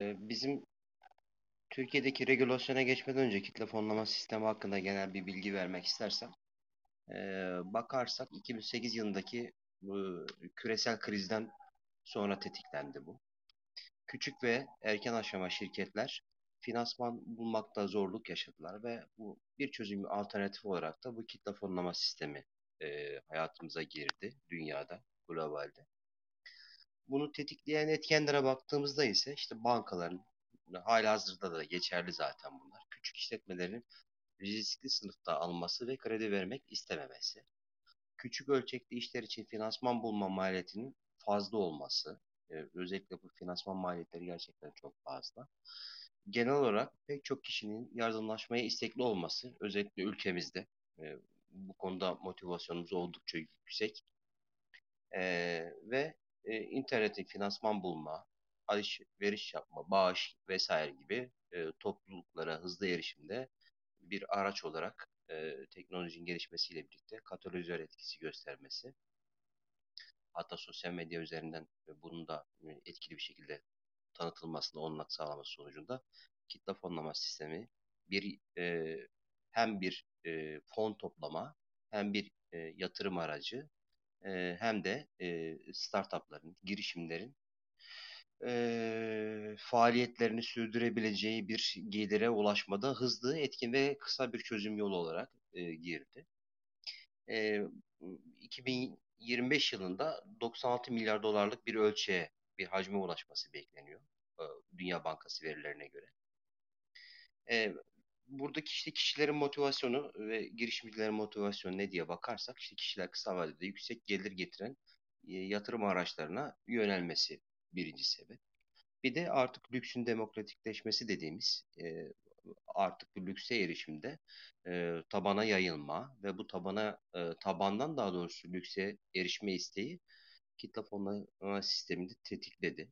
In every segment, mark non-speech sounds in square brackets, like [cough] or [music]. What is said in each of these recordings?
Ee, bizim Türkiye'deki regülasyona geçmeden önce kitle fonlama sistemi hakkında genel bir bilgi vermek istersem, ee, bakarsak 2008 yılındaki bu küresel krizden sonra tetiklendi bu. Küçük ve erken aşama şirketler finansman bulmakta zorluk yaşadılar ve bu bir çözüm alternatif olarak da bu kitle fonlama sistemi ee, hayatımıza girdi dünyada, globalde. Bunu tetikleyen etkenlere baktığımızda ise işte bankaların halihazırda da geçerli zaten bunlar. Küçük işletmelerin riskli sınıfta alması ve kredi vermek istememesi. Küçük ölçekli işler için finansman bulma maliyetinin fazla olması. e, özellikle bu finansman maliyetleri gerçekten çok fazla. Genel olarak pek çok kişinin yardımlaşmaya istekli olması, özellikle ülkemizde e, bu konuda motivasyonumuz oldukça yüksek. Ee, ve e, internetin finansman bulma, alışveriş yapma, bağış vesaire gibi e, topluluklara hızlı erişimde bir araç olarak e, teknolojinin gelişmesiyle birlikte katalizör etkisi göstermesi, hatta sosyal medya üzerinden e, bunun da e, etkili bir şekilde tanıtılmasına olanak sağlaması sonucunda kitle fonlama sistemi bir e, hem bir e, fon toplama hem bir e, yatırım aracı e, hem de e, startupların, girişimlerin e, faaliyetlerini sürdürebileceği bir gelire ulaşmada hızlı, etkin ve kısa bir çözüm yolu olarak e, girdi. E, 2025 yılında 96 milyar dolarlık bir ölçeğe, bir hacme ulaşması bekleniyor. e, Dünya Bankası verilerine göre. E, buradaki işte kişilerin motivasyonu ve girişimcilerin motivasyonu ne diye bakarsak işte kişiler kısa vadede yüksek gelir getiren e, yatırım araçlarına yönelmesi birinci sebep. Bir de artık lüksün demokratikleşmesi dediğimiz e, artık bu lükse erişimde e, tabana yayılma ve bu tabana tabandan daha doğrusu lükse erişme isteği kitle fonlama sistemini tetikledi.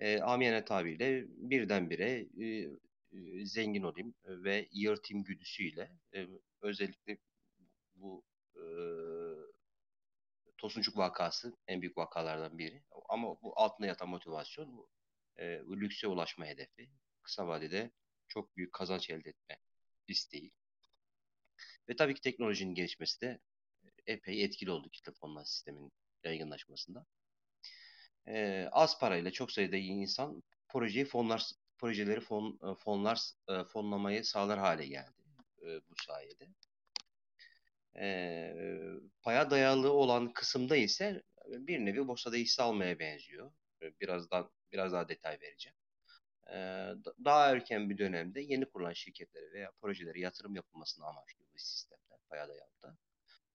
E, amiyane tabirle birdenbire e, e, zengin olayım ve yırtayım güdüsüyle e, özellikle bu e, Tosuncuk vakası en büyük vakalardan biri. Ama bu altında yatan motivasyon bu, e, bu lükse ulaşma hedefi. Kısa vadede çok büyük kazanç elde etme isteği. Ve tabii ki teknolojinin gelişmesi de epey etkili oldu kitle fonlama sisteminin yaygınlaşmasında. E, az parayla çok sayıda insan projeyi fonlar projeleri fon, e, fonlar e, fonlamayı sağlar hale geldi e, bu sayede. E, paya dayalı olan kısımda ise bir nevi borsada hisse almaya benziyor. Birazdan biraz daha detay vereceğim. E, daha erken bir dönemde yeni kurulan şirketlere veya projelere yatırım yapılmasını amaçlıyor bu sistemler paya dayalı da.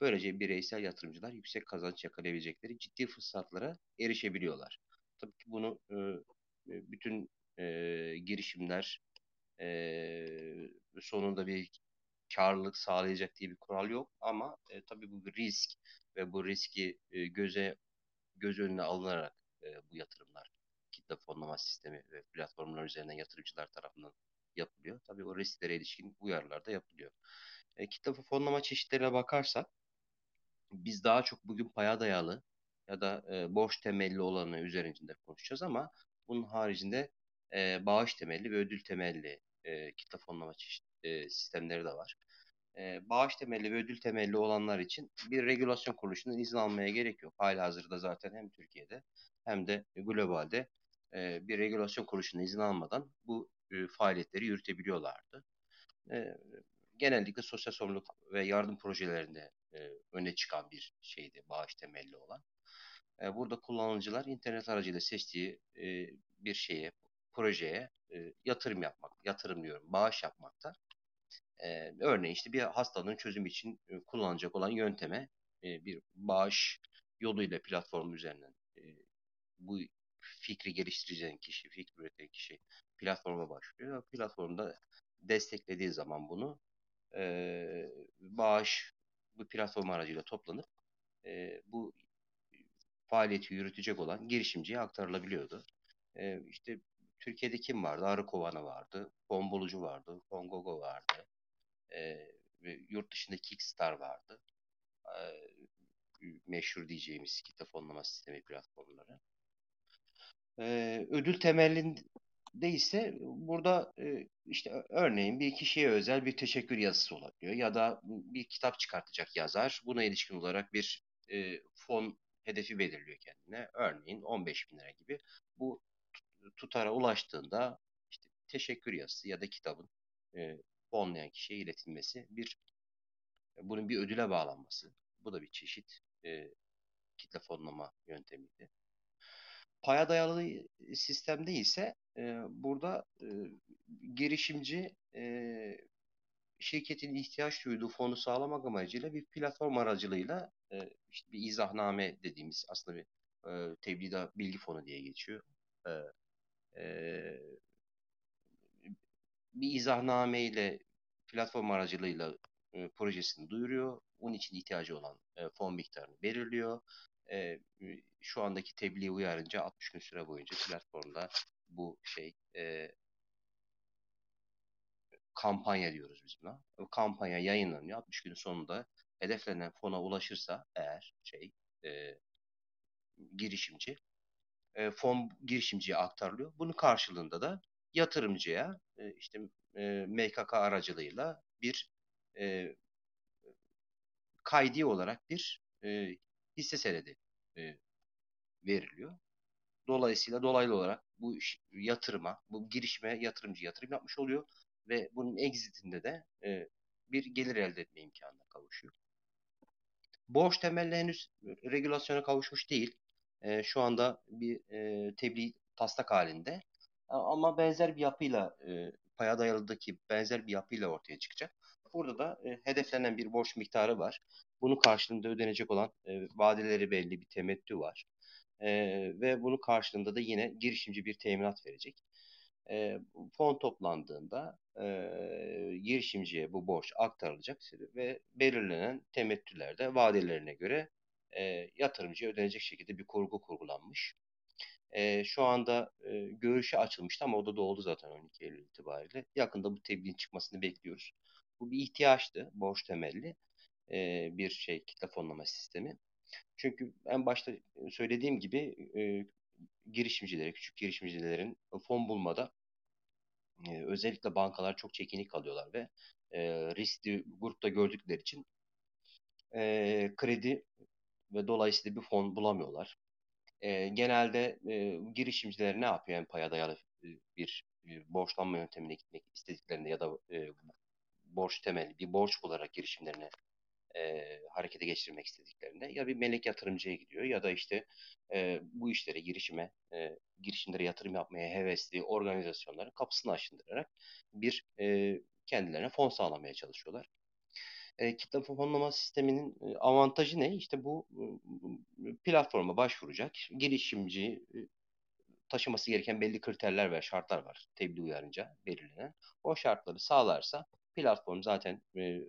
Böylece bireysel yatırımcılar yüksek kazanç yakalayabilecekleri ciddi fırsatlara erişebiliyorlar. Tabii ki bunu e, bütün e, girişimler e, sonunda bir karlılık sağlayacak diye bir kural yok ama e, tabii bu bir risk ve bu riski e, göze göz önüne alınarak e, bu yatırımlar kitle fonlama sistemi ve platformlar üzerinden yatırımcılar tarafından yapılıyor. Tabii o risklere ilişkin uyarılar da yapılıyor. E, kitle fonlama çeşitlerine bakarsak biz daha çok bugün paya dayalı ya da e, borç temelli olanı üzerinde konuşacağız ama bunun haricinde e, bağış temelli ve ödül temelli e, kitle fonlama çeşit, e, sistemleri de var. E, bağış temelli ve ödül temelli olanlar için bir regülasyon kuruluşundan izin almaya gerek yok. Halihazırda zaten hem Türkiye'de hem de globalde e, bir regülasyon kuruluşundan izin almadan bu e, faaliyetleri yürütebiliyorlardı. E, genellikle sosyal sorumluluk ve yardım projelerinde e, öne çıkan bir şeydi bağış temelli olan. E, burada kullanıcılar internet aracıyla seçtiği e, bir şeye, projeye e, yatırım yapmak, yatırım diyorum, bağış yapmakta. E, örneğin işte bir hastalığın çözümü için e, kullanacak olan yönteme e, bir bağış yoluyla platform üzerinden e, bu fikri geliştireceğin kişi, fikri üreten kişi platforma başlıyor. Platformda desteklediği zaman bunu e, bağış bu platform aracıyla toplanıp e, bu faaliyeti yürütecek olan girişimciye aktarılabiliyordu. E, işte Türkiye'de kim vardı? Arı Kovanı vardı, Bombolucu vardı, Fongogo vardı, e, yurt dışında Kickstar vardı. E, meşhur diyeceğimiz kitle fonlama sistemi platformları. E, ödül temelli değilse burada e, işte örneğin bir kişiye özel bir teşekkür yazısı olabiliyor ya da bir kitap çıkartacak yazar buna ilişkin olarak bir e, fon hedefi belirliyor kendine. Örneğin 15 bin lira gibi. Bu tutara ulaştığında işte teşekkür yazısı ya da kitabın e, fonlayan kişiye iletilmesi bir bunun bir ödüle bağlanması. Bu da bir çeşit e, kitle fonlama yöntemiydi. Paya dayalı sistemde ise e, burada e, girişimci e, şirketin ihtiyaç duyduğu fonu sağlamak amacıyla bir platform aracılığıyla e, işte bir izahname dediğimiz aslında bir e, tebliğ bilgi fonu diye geçiyor. E, bir izahname ile platform aracılığıyla projesini duyuruyor. Bunun için ihtiyacı olan fon miktarını belirliyor. Şu andaki tebliğe uyarınca 60 gün süre boyunca platformda bu şey kampanya diyoruz biz buna. Kampanya yayınlanıyor. 60 günün sonunda hedeflenen fona ulaşırsa eğer şey e, girişimci e, fon girişimciye aktarılıyor. Bunun karşılığında da yatırımcıya e, işte e, MKK aracılığıyla bir e, kaydi olarak bir e, hisse senedi e, veriliyor. Dolayısıyla dolaylı olarak bu yatırıma, bu girişime yatırımcı yatırım yapmış oluyor ve bunun exitinde de e, bir gelir elde etme imkanına kavuşuyor. Borç temelli henüz regülasyona kavuşmuş değil. E, şu anda bir e, tebliğ taslak halinde. Ama benzer bir yapıyla e, paya dayalıdaki benzer bir yapıyla ortaya çıkacak. Burada da e, hedeflenen bir borç miktarı var. Bunun karşılığında ödenecek olan e, vadeleri belli bir temettü var. E, ve bunun karşılığında da yine girişimci bir teminat verecek. E, fon toplandığında e, girişimciye bu borç aktarılacak ve belirlenen temettülerde vadelerine göre e, yatırımcıya ödenecek şekilde bir kurgu kurgulanmış. E, şu anda e, görüşe açılmıştı ama o da doldu zaten 12 Eylül itibariyle. Yakında bu tebliğin çıkmasını bekliyoruz. Bu bir ihtiyaçtı, borç temelli e, bir şey kitle fonlama sistemi. Çünkü en başta söylediğim gibi e, girişimcilere, küçük girişimcilerin fon bulmada e, özellikle bankalar çok çekinik kalıyorlar ve e, riskli grupta gördükleri için e, kredi ve dolayısıyla bir fon bulamıyorlar. E, genelde e, girişimciler ne yapıyor? Yani paya dayalı bir, borçlanma yöntemine gitmek istediklerinde ya da e, borç temelli bir borç bularak girişimlerini e, harekete geçirmek istediklerinde ya bir melek yatırımcıya gidiyor ya da işte e, bu işlere girişime e, girişimlere yatırım yapmaya hevesli organizasyonların kapısını aşındırarak bir e, kendilerine fon sağlamaya çalışıyorlar. E, kitle fonlama sisteminin e, avantajı ne? İşte bu e, platforma başvuracak girişimci e, taşıması gereken belli kriterler ve şartlar var tebliğ uyarınca belirlenen. O şartları sağlarsa platform zaten e,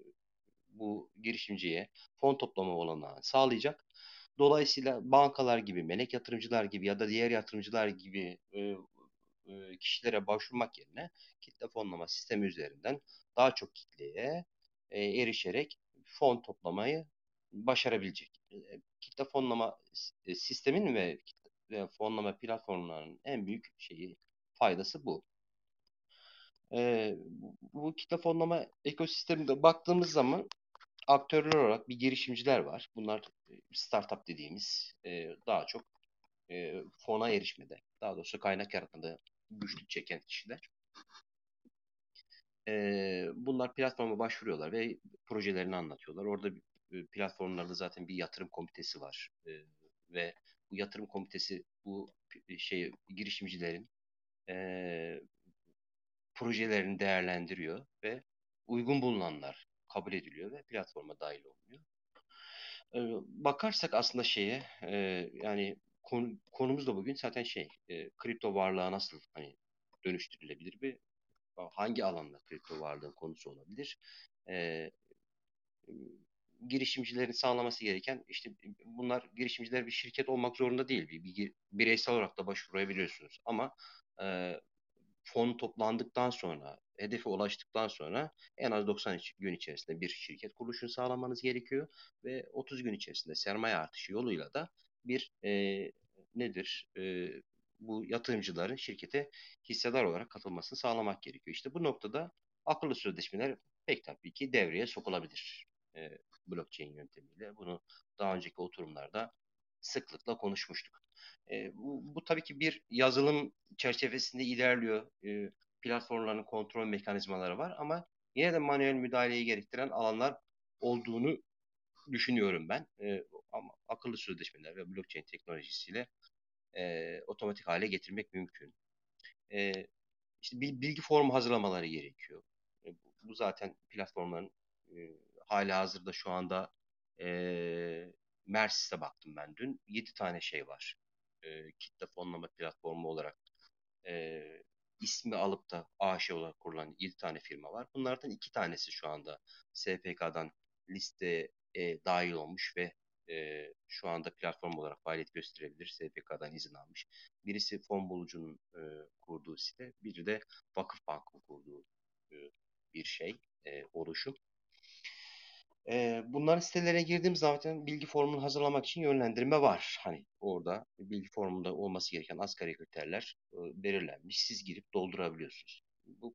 bu girişimciye fon toplama olanağını sağlayacak. Dolayısıyla bankalar gibi, melek yatırımcılar gibi ya da diğer yatırımcılar gibi e, kişilere başvurmak yerine kitle fonlama sistemi üzerinden daha çok kitleye e, erişerek fon toplamayı başarabilecek. E, kitle fonlama e, sistemin ve kitle fonlama platformlarının en büyük şeyi faydası bu. E, bu kitle fonlama ekosisteminde baktığımız zaman aktörler olarak bir girişimciler var. Bunlar e, startup dediğimiz e, daha çok e, fona erişmede, daha doğrusu kaynak yaratmada güçlük çeken kişiler. Bunlar platforma başvuruyorlar ve projelerini anlatıyorlar. Orada platformlarda zaten bir yatırım komitesi var ve bu yatırım komitesi bu şey girişimcilerin projelerini değerlendiriyor ve uygun bulunanlar kabul ediliyor ve platforma dahil oluyor. Ee, bakarsak aslında şeye e, yani konu, konumuz da bugün zaten şey e, kripto varlığa nasıl hani dönüştürülebilir ve hangi alanda kripto varlığın konusu olabilir? E, girişimcilerin sağlaması gereken işte bunlar girişimciler bir şirket olmak zorunda değil. Bir, bir bireysel olarak da başvurabiliyorsunuz ama e, fon toplandıktan sonra, hedefe ulaştıktan sonra en az 90 gün içerisinde bir şirket kuruluşunu sağlamanız gerekiyor ve 30 gün içerisinde sermaye artışı yoluyla da bir e, nedir? E, bu yatırımcıların şirkete hissedar olarak katılmasını sağlamak gerekiyor. İşte bu noktada akıllı sözleşmeler pek tabii ki devreye sokulabilir e, blockchain yöntemiyle. Bunu daha önceki oturumlarda sıklıkla konuşmuştuk. E, bu, bu tabii ki bir yazılım çerçevesinde ilerliyor. E, platformların kontrol mekanizmaları var ama yine de manuel müdahaleyi gerektiren alanlar olduğunu düşünüyorum ben. E, ama akıllı sözleşmeler ve blockchain teknolojisiyle e, otomatik hale getirmek mümkün. E, işte bir bilgi formu hazırlamaları gerekiyor. E, bu zaten platformların e, hala hazırda şu anda e, Mersis'e baktım ben dün. 7 tane şey var. E, kitle fonlama platformu olarak e, ismi alıp da AŞ olarak kurulan 7 tane firma var. Bunlardan 2 tanesi şu anda SPK'dan listeye e, dahil olmuş ve e, şu anda platform olarak faaliyet gösterebilir. SPK'dan izin almış. Birisi fon bulucunun e, kurduğu site, biri de Vakıfbank'ın kurduğu e, bir şey, e, oluşum. E, bunların sitelerine girdiğim zaten bilgi formunu hazırlamak için yönlendirme var. Hani orada bilgi formunda olması gereken asgari kriterler e, belirlenmiş. Siz girip doldurabiliyorsunuz. Bu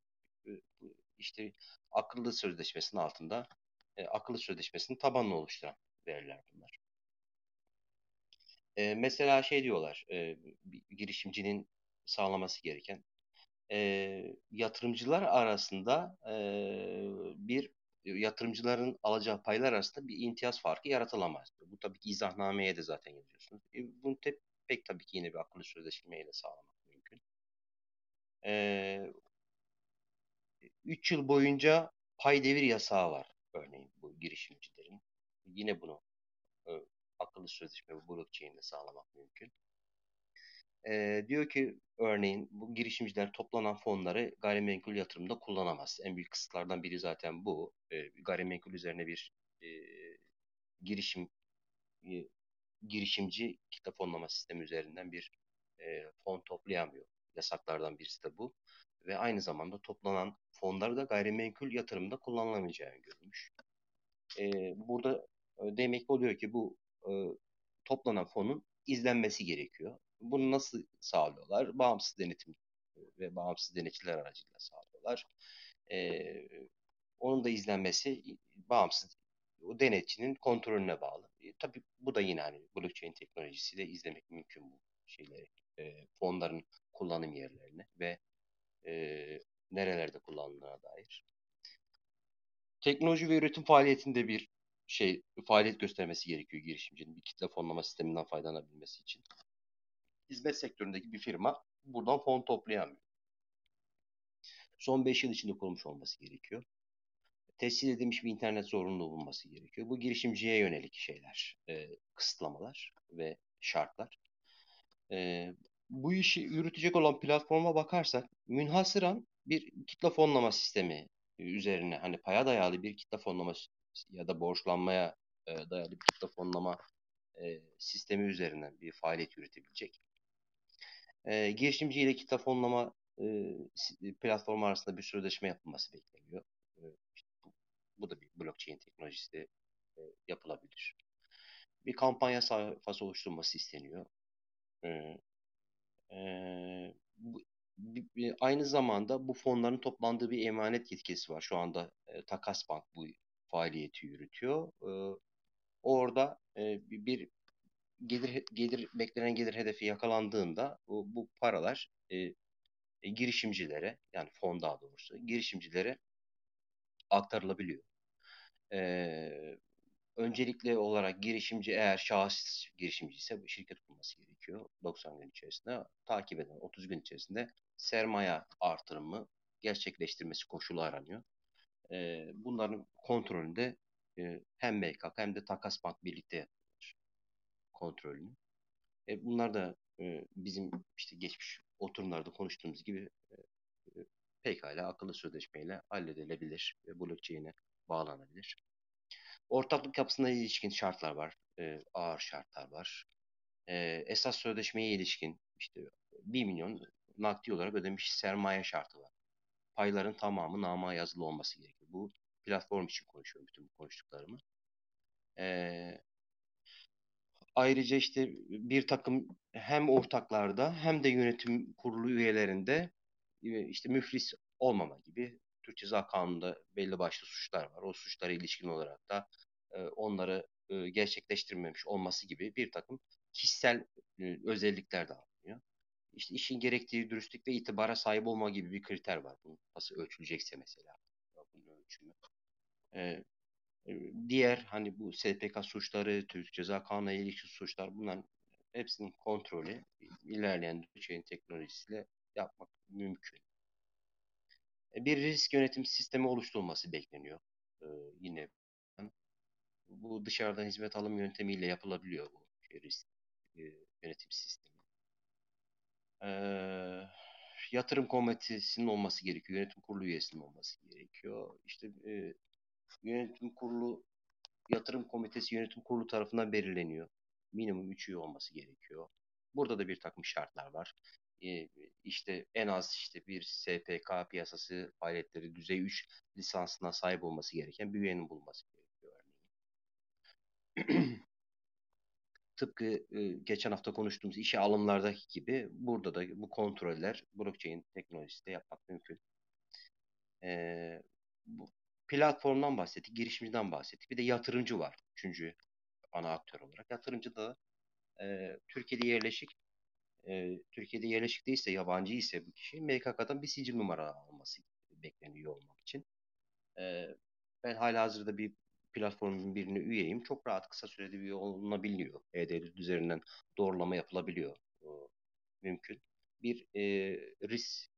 işte akıllı sözleşmesinin altında e, akıllı sözleşmesinin tabanını oluşturan veriler bunlar. E, mesela şey diyorlar, e, girişimcinin sağlaması gereken e, yatırımcılar arasında e, bir yatırımcıların alacağı paylar arasında bir imtiyaz farkı yaratılamaz. Bu tabii ki izahnameye de zaten yazıyorsunuz. E, bunu te, pek tabii ki yine bir akıllı sözleşmeyle sağlamak mümkün. E, 3 yıl boyunca pay devir yasağı var örneğin bu girişimcilerin. Yine bunu akıllı sözleşme ve blockchain ile sağlamak mümkün. E, diyor ki örneğin bu girişimciler toplanan fonları gayrimenkul yatırımda kullanamaz. En büyük kısıtlardan biri zaten bu. E, gayrimenkul üzerine bir e, girişim e, girişimci kitle fonlama sistemi üzerinden bir e, fon toplayamıyor. Yasaklardan birisi de bu. Ve aynı zamanda toplanan fonları da gayrimenkul yatırımda kullanılamayacağı görülmüş. E, burada demek oluyor ki bu e, toplanan fonun izlenmesi gerekiyor. Bunu nasıl sağlıyorlar? Bağımsız denetim ve bağımsız denetçiler aracılığıyla sağlıyorlar. Ee, onun da izlenmesi bağımsız o denetçinin kontrolüne bağlı. E, tabii bu da yine hani blockchain teknolojisiyle izlemek mümkün bu şeyleri. E, fonların kullanım yerlerini ve e, nerelerde kullanıldığına dair. Teknoloji ve üretim faaliyetinde bir şey faaliyet göstermesi gerekiyor girişimcinin bir kitle fonlama sisteminden faydalanabilmesi için. Hizmet sektöründeki bir firma buradan fon toplayamıyor. Son 5 yıl içinde kurulmuş olması gerekiyor. Tescil edilmiş bir internet zorunluluğu bulunması gerekiyor. Bu girişimciye yönelik şeyler, e, kısıtlamalar ve şartlar. E, bu işi yürütecek olan platforma bakarsak münhasıran bir kitle fonlama sistemi üzerine hani paya dayalı bir kitle fonlama ya da borçlanmaya e, dayalı bir kitle fonlama e, sistemi üzerinden bir faaliyet yürütebilecek. E, girişimci ile kitle fonlama e, platformu arasında bir sözleşme yapılması bekleniyor. E, işte bu, bu da bir blockchain teknolojisi e, yapılabilir. Bir kampanya sayfası oluşturulması isteniyor. E, e, bu, aynı zamanda bu fonların toplandığı bir emanet yetkisi var. Şu anda e, Takas Bank bu faaliyeti yürütüyor. E, orada e, bir gelir gelir beklenen gelir hedefi yakalandığında bu, paralar e, e, girişimcilere yani fon daha doğrusu girişimcilere aktarılabiliyor. E, öncelikli olarak girişimci eğer şahıs girişimci ise şirket kurması gerekiyor 90 gün içerisinde. Takip eden 30 gün içerisinde sermaye artırımı gerçekleştirmesi koşulu aranıyor. E, bunların kontrolünde e, hem MKK hem de Takas Bank birlikte yapıyorlar kontrolünü. E, bunlar da e, bizim işte geçmiş oturumlarda konuştuğumuz gibi e, pekala akıllı sözleşmeyle halledilebilir ve blockchain'e bağlanabilir. Ortaklık yapısına ilişkin şartlar var. E, ağır şartlar var. E, esas sözleşmeye ilişkin işte 1 milyon nakdi olarak ödemiş sermaye şartı var. Payların tamamı nama yazılı olması gerekiyor. Bu platform için konuşuyorum bütün bu konuştuklarımı. E, Ayrıca işte bir takım hem ortaklarda hem de yönetim kurulu üyelerinde işte müflis olmama gibi Türk Ceza Kanunu'nda belli başlı suçlar var. O suçlara ilişkin olarak da e, onları e, gerçekleştirmemiş olması gibi bir takım kişisel e, özellikler de alınıyor. İşte işin gerektiği dürüstlük ve itibara sahip olma gibi bir kriter var. Bu nasıl ölçülecekse mesela. E, e, diğer hani bu SPK suçları, Türk Ceza Kanunu'na ilişkin suçlar bunların hepsinin kontrolü ilerleyen şeyin teknolojisiyle yapmak mümkün. E, Bir risk yönetim sistemi oluşturulması bekleniyor. Ee, yine bu dışarıdan hizmet alım yöntemiyle yapılabiliyor bu şey, risk e, yönetim sistemi. Ee, yatırım komitesinin olması gerekiyor. Yönetim kurulu üyesinin olması gerekiyor. İşte e, yönetim kurulu yatırım komitesi yönetim kurulu tarafından belirleniyor. Minimum 3 üye olması gerekiyor. Burada da bir takım şartlar var. Ee, işte en az işte bir SPK piyasası faaliyetleri düzey 3 lisansına sahip olması gereken bir üyenin bulunması gerekiyor örneğin. [clears throat] Tıpkı e, geçen hafta konuştuğumuz işe alımlardaki gibi burada da bu kontroller blockchain teknolojisiyle yapmak mümkün. Ee, bu platformdan bahsettik, girişimciden bahsettik. Bir de yatırımcı var. Üçüncü ana aktör olarak. Yatırımcı da e, Türkiye'de yerleşik e, Türkiye'de yerleşik değilse yabancı ise bu kişi MKK'dan bir sicil numara alması bekleniyor olmak için. E, ben halihazırda bir platformun birine üyeyim. Çok rahat kısa sürede üye olunabiliyor. E-Devlet üzerinden doğrulama yapılabiliyor. O, mümkün. Bir e, risk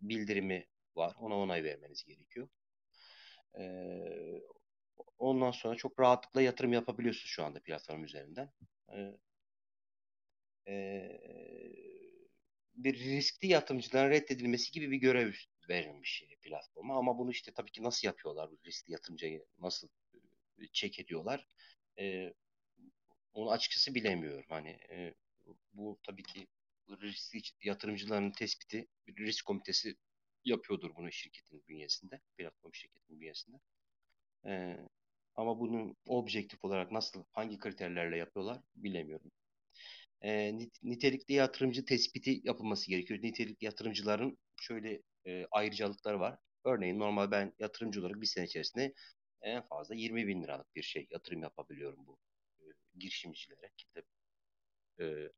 bildirimi var. Ona onay vermeniz gerekiyor. E, ondan sonra çok rahatlıkla yatırım yapabiliyorsunuz şu anda platform üzerinden. E, e, bir riskli yatırımcıların reddedilmesi gibi bir görev verilmiş platforma. Ama bunu işte tabii ki nasıl yapıyorlar? Bu riskli yatırımcıyı nasıl çek ediyorlar? E, onu açıkçası bilemiyorum. Hani e, bu tabii ki riskli yatırımcıların tespiti bir risk komitesi yapıyordur bunu şirketin bünyesinde, platform şirketin bünyesinde. E, ama bunu objektif olarak nasıl, hangi kriterlerle yapıyorlar bilemiyorum e, nitelikli yatırımcı tespiti yapılması gerekiyor. Nitelikli yatırımcıların şöyle e, ayrıcalıkları var. Örneğin normal ben yatırımcı olarak bir sene içerisinde en fazla 20 bin liralık bir şey yatırım yapabiliyorum bu e, girişimcilere, kitle e,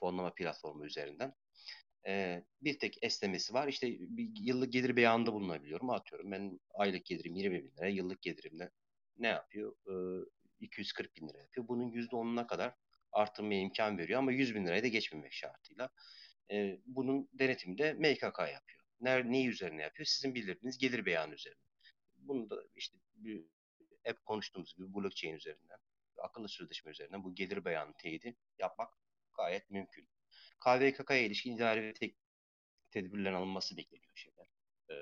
fonlama platformu üzerinden. E, bir tek esnemesi var. İşte bir yıllık gelir beyanında bulunabiliyorum. Atıyorum ben aylık gelirim 20 bin lira, yıllık gelirimde ne yapıyor? E, 240 bin lira yapıyor. Bunun %10'una kadar artırmaya imkan veriyor ama 100 bin lirayı da geçmemek şartıyla. E, bunun denetimi de MKK yapıyor. Ne, ne üzerine yapıyor? Sizin bildirdiğiniz gelir beyanı üzerine. Bunu da işte bir, hep konuştuğumuz gibi blockchain üzerinden, akıllı sözleşme üzerinden bu gelir beyanı teyidi yapmak gayet mümkün. KVKK'ya ilişkin idari ve tek tedbirlerin alınması bekleniyor şeyler. E,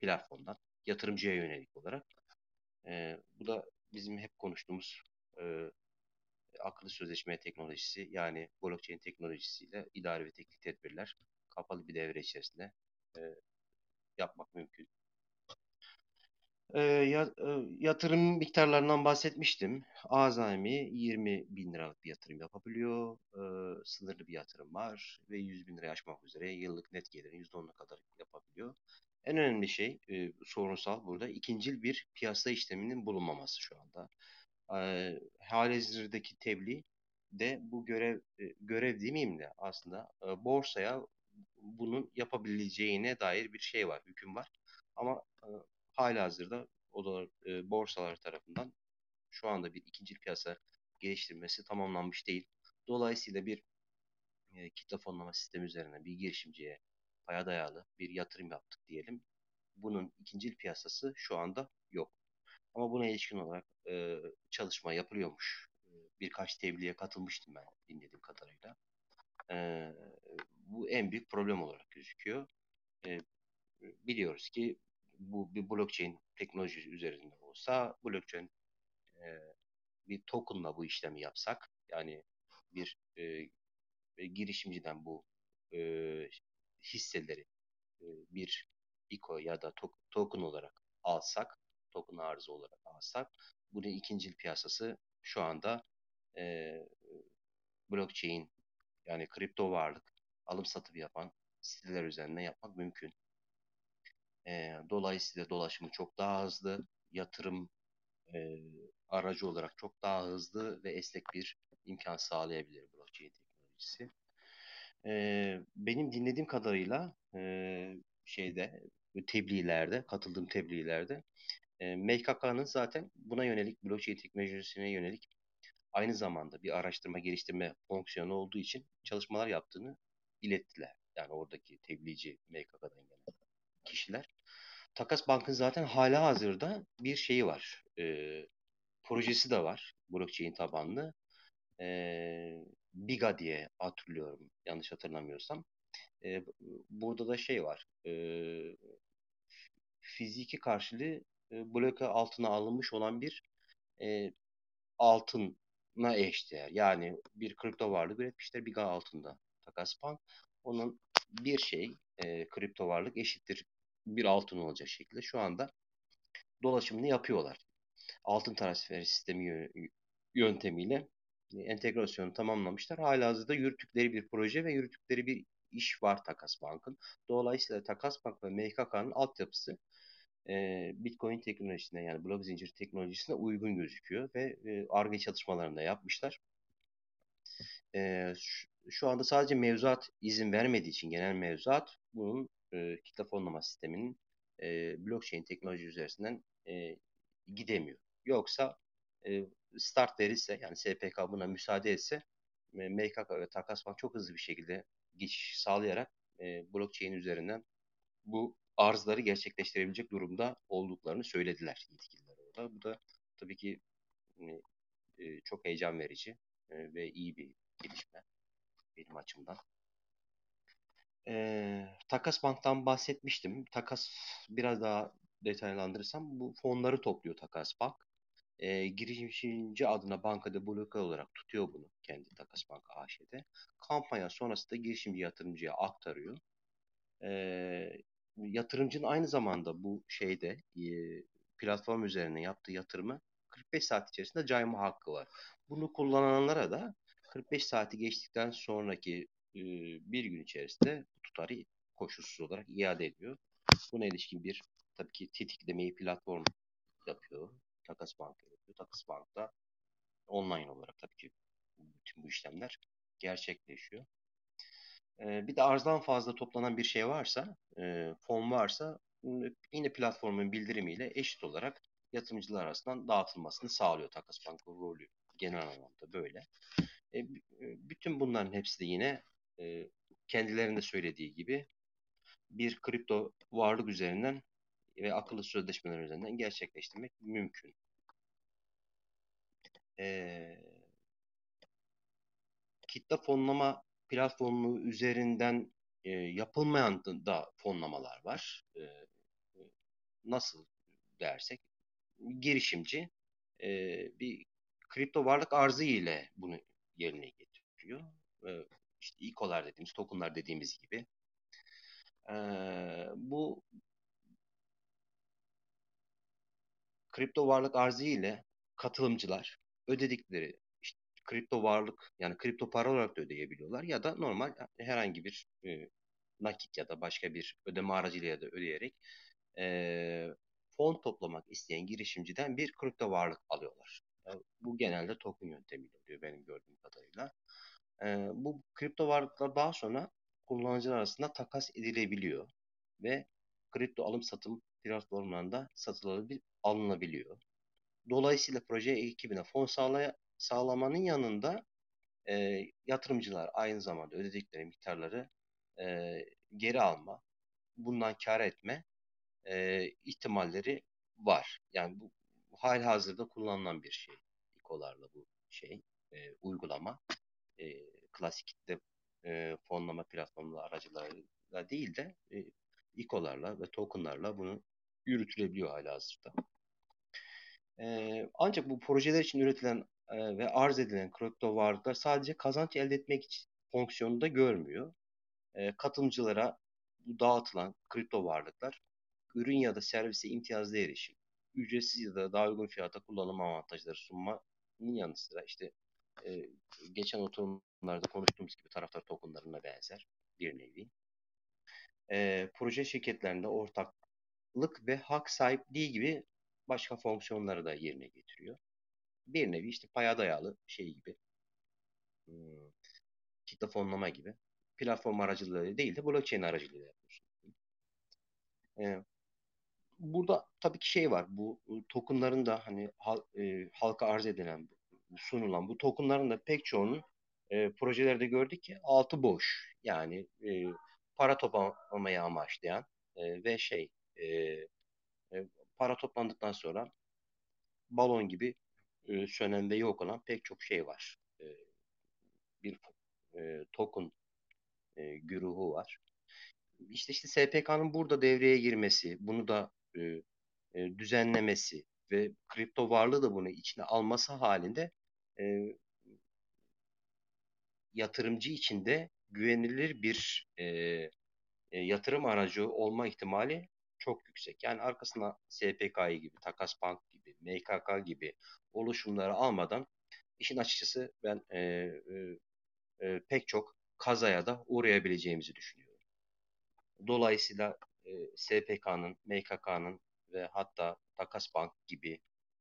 platformdan yatırımcıya yönelik olarak. E, bu da bizim hep konuştuğumuz e, akıllı sözleşme teknolojisi yani blockchain teknolojisiyle idari ve teknik tedbirler kapalı bir devre içerisinde e, yapmak mümkün. E, ya, e, yatırım miktarlarından bahsetmiştim. Azami 20 bin liralık bir yatırım yapabiliyor. E, sınırlı bir yatırım var ve 100 bin liraya aşmak üzere yıllık net gelirin %10'una kadar yapabiliyor. En önemli şey e, sorunsal burada ikincil bir piyasa işleminin bulunmaması şu anda e, halihazırdaki tebliğ de bu görev e, görev demeyeyim de aslında e, borsaya bunun yapabileceğine dair bir şey var, hüküm var. Ama e, halihazırda o da e, borsalar tarafından şu anda bir ikinci piyasa geliştirmesi tamamlanmış değil. Dolayısıyla bir e, kitle fonlama sistemi üzerine bir girişimciye paya dayalı bir yatırım yaptık diyelim. Bunun ikinci piyasası şu anda yok. Ama buna ilişkin olarak e, çalışma yapılıyormuş. E, birkaç tebliğe katılmıştım ben dinlediğim kadarıyla. E, bu en büyük problem olarak gözüküyor. E, biliyoruz ki bu bir blockchain teknolojisi üzerinde olsa blockchain e, bir tokenla bu işlemi yapsak yani bir e, girişimciden bu e, hisseleri e, bir ICO ya da to token olarak alsak token arzı olarak alsak bunun ikinci piyasası şu anda e, blockchain yani kripto varlık alım satım yapan siteler üzerinden yapmak mümkün. E, dolayısıyla dolaşımı çok daha hızlı, yatırım e, aracı olarak çok daha hızlı ve esnek bir imkan sağlayabilir blockchain teknolojisi. E, benim dinlediğim kadarıyla e, şeyde tebliğlerde, katıldığım tebliğlerde e, MKK'nın zaten buna yönelik blockchain teknolojisine yönelik aynı zamanda bir araştırma geliştirme fonksiyonu olduğu için çalışmalar yaptığını ilettiler. Yani oradaki tebliğci MKK'dan gelen kişiler. Takas Bank'ın zaten hala hazırda bir şeyi var. E, projesi de var. Blockchain tabanlı. E, Biga diye hatırlıyorum. Yanlış hatırlamıyorsam. E, burada da şey var. E, fiziki karşılığı e, bloke altına alınmış olan bir e, altına eşdeğer. Yani bir kripto varlık üretmişler Biga altında. Takas Bank. Onun bir şey e, kripto varlık eşittir bir altın olacak şekilde şu anda dolaşımını yapıyorlar. Altın transferi sistemi yöntemiyle entegrasyonu tamamlamışlar. Halihazırda yürüttükleri bir proje ve yürüttükleri bir iş var Takas Bank'ın. Dolayısıyla Takas Bank ve MKK'nın altyapısı e, Bitcoin teknolojisine yani blok zincir teknolojisine uygun gözüküyor ve ARGE e, çalışmalarında yapmışlar. E, şu anda sadece mevzuat izin vermediği için genel mevzuat bunun e, kitle fonlama sisteminin e, blockchain teknoloji üzerinden e, gidemiyor. Yoksa e, start verirse yani SPK buna müsaade etse e, MKK Takas Bank çok hızlı bir şekilde geçiş sağlayarak e, blockchain üzerinden bu arzları gerçekleştirebilecek durumda olduklarını söylediler yetkililer orada. Bu da tabii ki e, çok heyecan verici e, ve iyi bir gelişme benim açımdan. E, Takas Bank'tan bahsetmiştim. Takas biraz daha detaylandırırsam bu fonları topluyor Takas Bank. E, girişimci adına bankada bloke olarak tutuyor bunu kendi Takas Bank AŞ'de. Kampanya sonrasında girişimci yatırımcıya aktarıyor. E, yatırımcının aynı zamanda bu şeyde e, platform üzerine yaptığı yatırımı 45 saat içerisinde cayma hakkı var. Bunu kullananlara da 45 saati geçtikten sonraki e, bir gün içerisinde tutarı koşulsuz olarak iade ediyor. Buna ilişkin bir tabii ki tetiklemeyi platform yapıyor. Takas Bank yapıyor. Takas Bank'ta online olarak tabii ki bütün bu işlemler gerçekleşiyor. E, bir de arzdan fazla toplanan bir şey varsa, e, fon varsa yine platformun bildirimiyle eşit olarak yatırımcılar arasından dağıtılmasını sağlıyor Takas Bank'ın rolü genel anlamda böyle. E, bütün bunların hepsi de yine e, kendilerinde söylediği gibi bir kripto varlık üzerinden ve akıllı sözleşmeler üzerinden gerçekleştirmek mümkün. E, kitle fonlama platformu üzerinden e, yapılmayan da fonlamalar var. E, nasıl dersek girişimci e, bir kripto varlık arzı ile bunu yerine getiriyor. E, işte İKO'lar dediğimiz, tokenlar dediğimiz gibi. E, bu kripto varlık arzı ile katılımcılar ödedikleri işte kripto varlık yani kripto para olarak da ödeyebiliyorlar ya da normal herhangi bir e, nakit ya da başka bir ödeme aracıyla ya da ödeyerek e, fon toplamak isteyen girişimciden bir kripto varlık alıyorlar. Bu genelde token yöntemiyle oluyor benim gördüğüm kadarıyla. E, bu kripto varlıklar daha sonra kullanıcılar arasında takas edilebiliyor ve kripto alım satım platformlarında satılabilir, alınabiliyor. Dolayısıyla proje ekibine fon sağlaya, sağlamanın yanında e, yatırımcılar aynı zamanda ödedikleri miktarları e, geri alma, bundan kar etme e, ihtimalleri var. Yani bu hal hazırda kullanılan bir şey. İkolarla bu şey e, uygulama e, klasik kitle e, fonlama platformları aracılarıyla değil de e, İkolarla ve tokenlarla bunu yürütülebiliyor hala hazırda. E, ancak bu projeler için üretilen e, ve arz edilen kripto varlıklar sadece kazanç elde etmek için fonksiyonunda görmüyor. E, katılımcılara dağıtılan kripto varlıklar ürün ya da servise imtiyazlı erişim, ücretsiz ya da daha uygun fiyata kullanım avantajları sunmanın yanı sıra işte e, geçen oturumlarda konuştuğumuz gibi taraftar tokenlarına benzer bir nevi. E, proje şirketlerinde ortaklık ve hak sahipliği gibi başka fonksiyonları da yerine getiriyor. Bir nevi işte paya dayalı şey gibi. Hmm, kitle fonlama gibi. Platform aracılığıyla değil de blockchain aracılığıyla yapıyorsun. E, burada tabii ki şey var. Bu tokenların da hani hal, e, halka arz edilen, sunulan bu tokenların da pek çoğunun e, projelerde gördük ki altı boş. Yani e, para toplamayı amaçlayan e, ve şey e, e, para toplandıktan sonra balon gibi e, sönen ve yok olan pek çok şey var. E, bir e, token e, güruhu var. İşte işte SPK'nın burada devreye girmesi, bunu da e, e, düzenlemesi ve kripto varlığı da bunu içine alması halinde e, yatırımcı için de güvenilir bir e, e, yatırım aracı olma ihtimali çok yüksek. Yani arkasına SPK'yı gibi, Takas Bank gibi, MKK gibi oluşumları almadan işin açıkçası ben e, e, e, pek çok kazaya da uğrayabileceğimizi düşünüyorum. Dolayısıyla e, SPK'nın, MKK'nın ve hatta Takas Bank gibi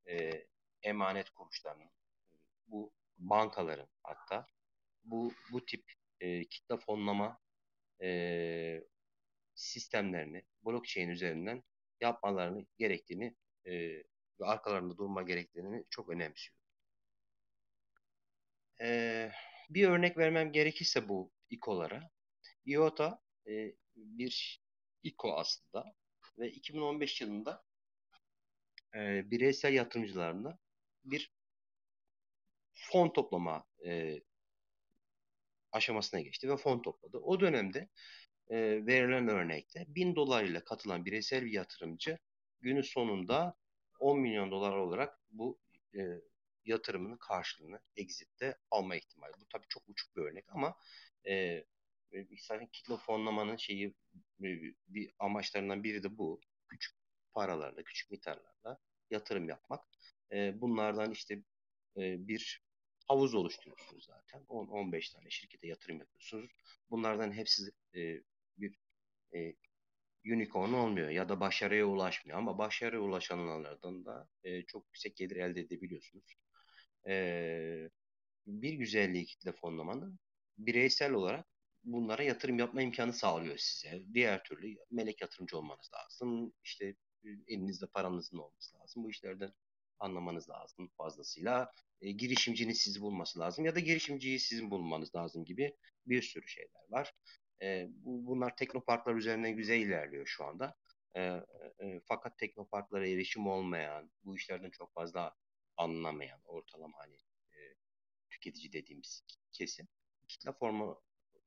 e, emanet kuruluşlarının, bu bankaların hatta bu bu tip e, kitle fonlama e, sistemlerini blockchain üzerinden yapmalarını gerektiğini e, ve arkalarında durma gerektiğini çok önemsiyorum. E, bir örnek vermem gerekirse bu İKO'lara. IOTA e, bir İKO aslında ve 2015 yılında e, bireysel yatırımcılarına bir fon toplama e, aşamasına geçti ve fon topladı. O dönemde e, verilen örnekte 1000 dolar ile katılan bireysel bir yatırımcı günün sonunda 10 milyon dolar olarak bu e, yatırımının karşılığını exit'te alma ihtimali. Bu tabii çok uçuk bir örnek ama e, zaten kitle fonlamanın şeyi bir amaçlarından biri de bu. Küçük paralarla, küçük miktarlarla yatırım yapmak. E, bunlardan işte e, bir havuz oluşturuyorsunuz zaten. 10-15 tane şirkete yatırım yapıyorsunuz. Bunlardan hepsi e, bir e, unicorn olmuyor ya da başarıya ulaşmıyor ama başarıya ulaşanlardan da e, çok yüksek gelir elde edebiliyorsunuz. E, bir güzelliği kitle fonlamanın bireysel olarak bunlara yatırım yapma imkanı sağlıyor size. Diğer türlü melek yatırımcı olmanız lazım. İşte e, elinizde paranızın olması lazım. Bu işlerden anlamanız lazım fazlasıyla. E, girişimcinin sizi bulması lazım ya da girişimciyi sizin bulmanız lazım gibi bir sürü şeyler var. E, bu, bunlar teknoparklar üzerinden güzel ilerliyor şu anda. E, e, fakat teknoparklara erişim olmayan, bu işlerden çok fazla anlamayan ortalama hani e, tüketici dediğimiz kesim kitle formu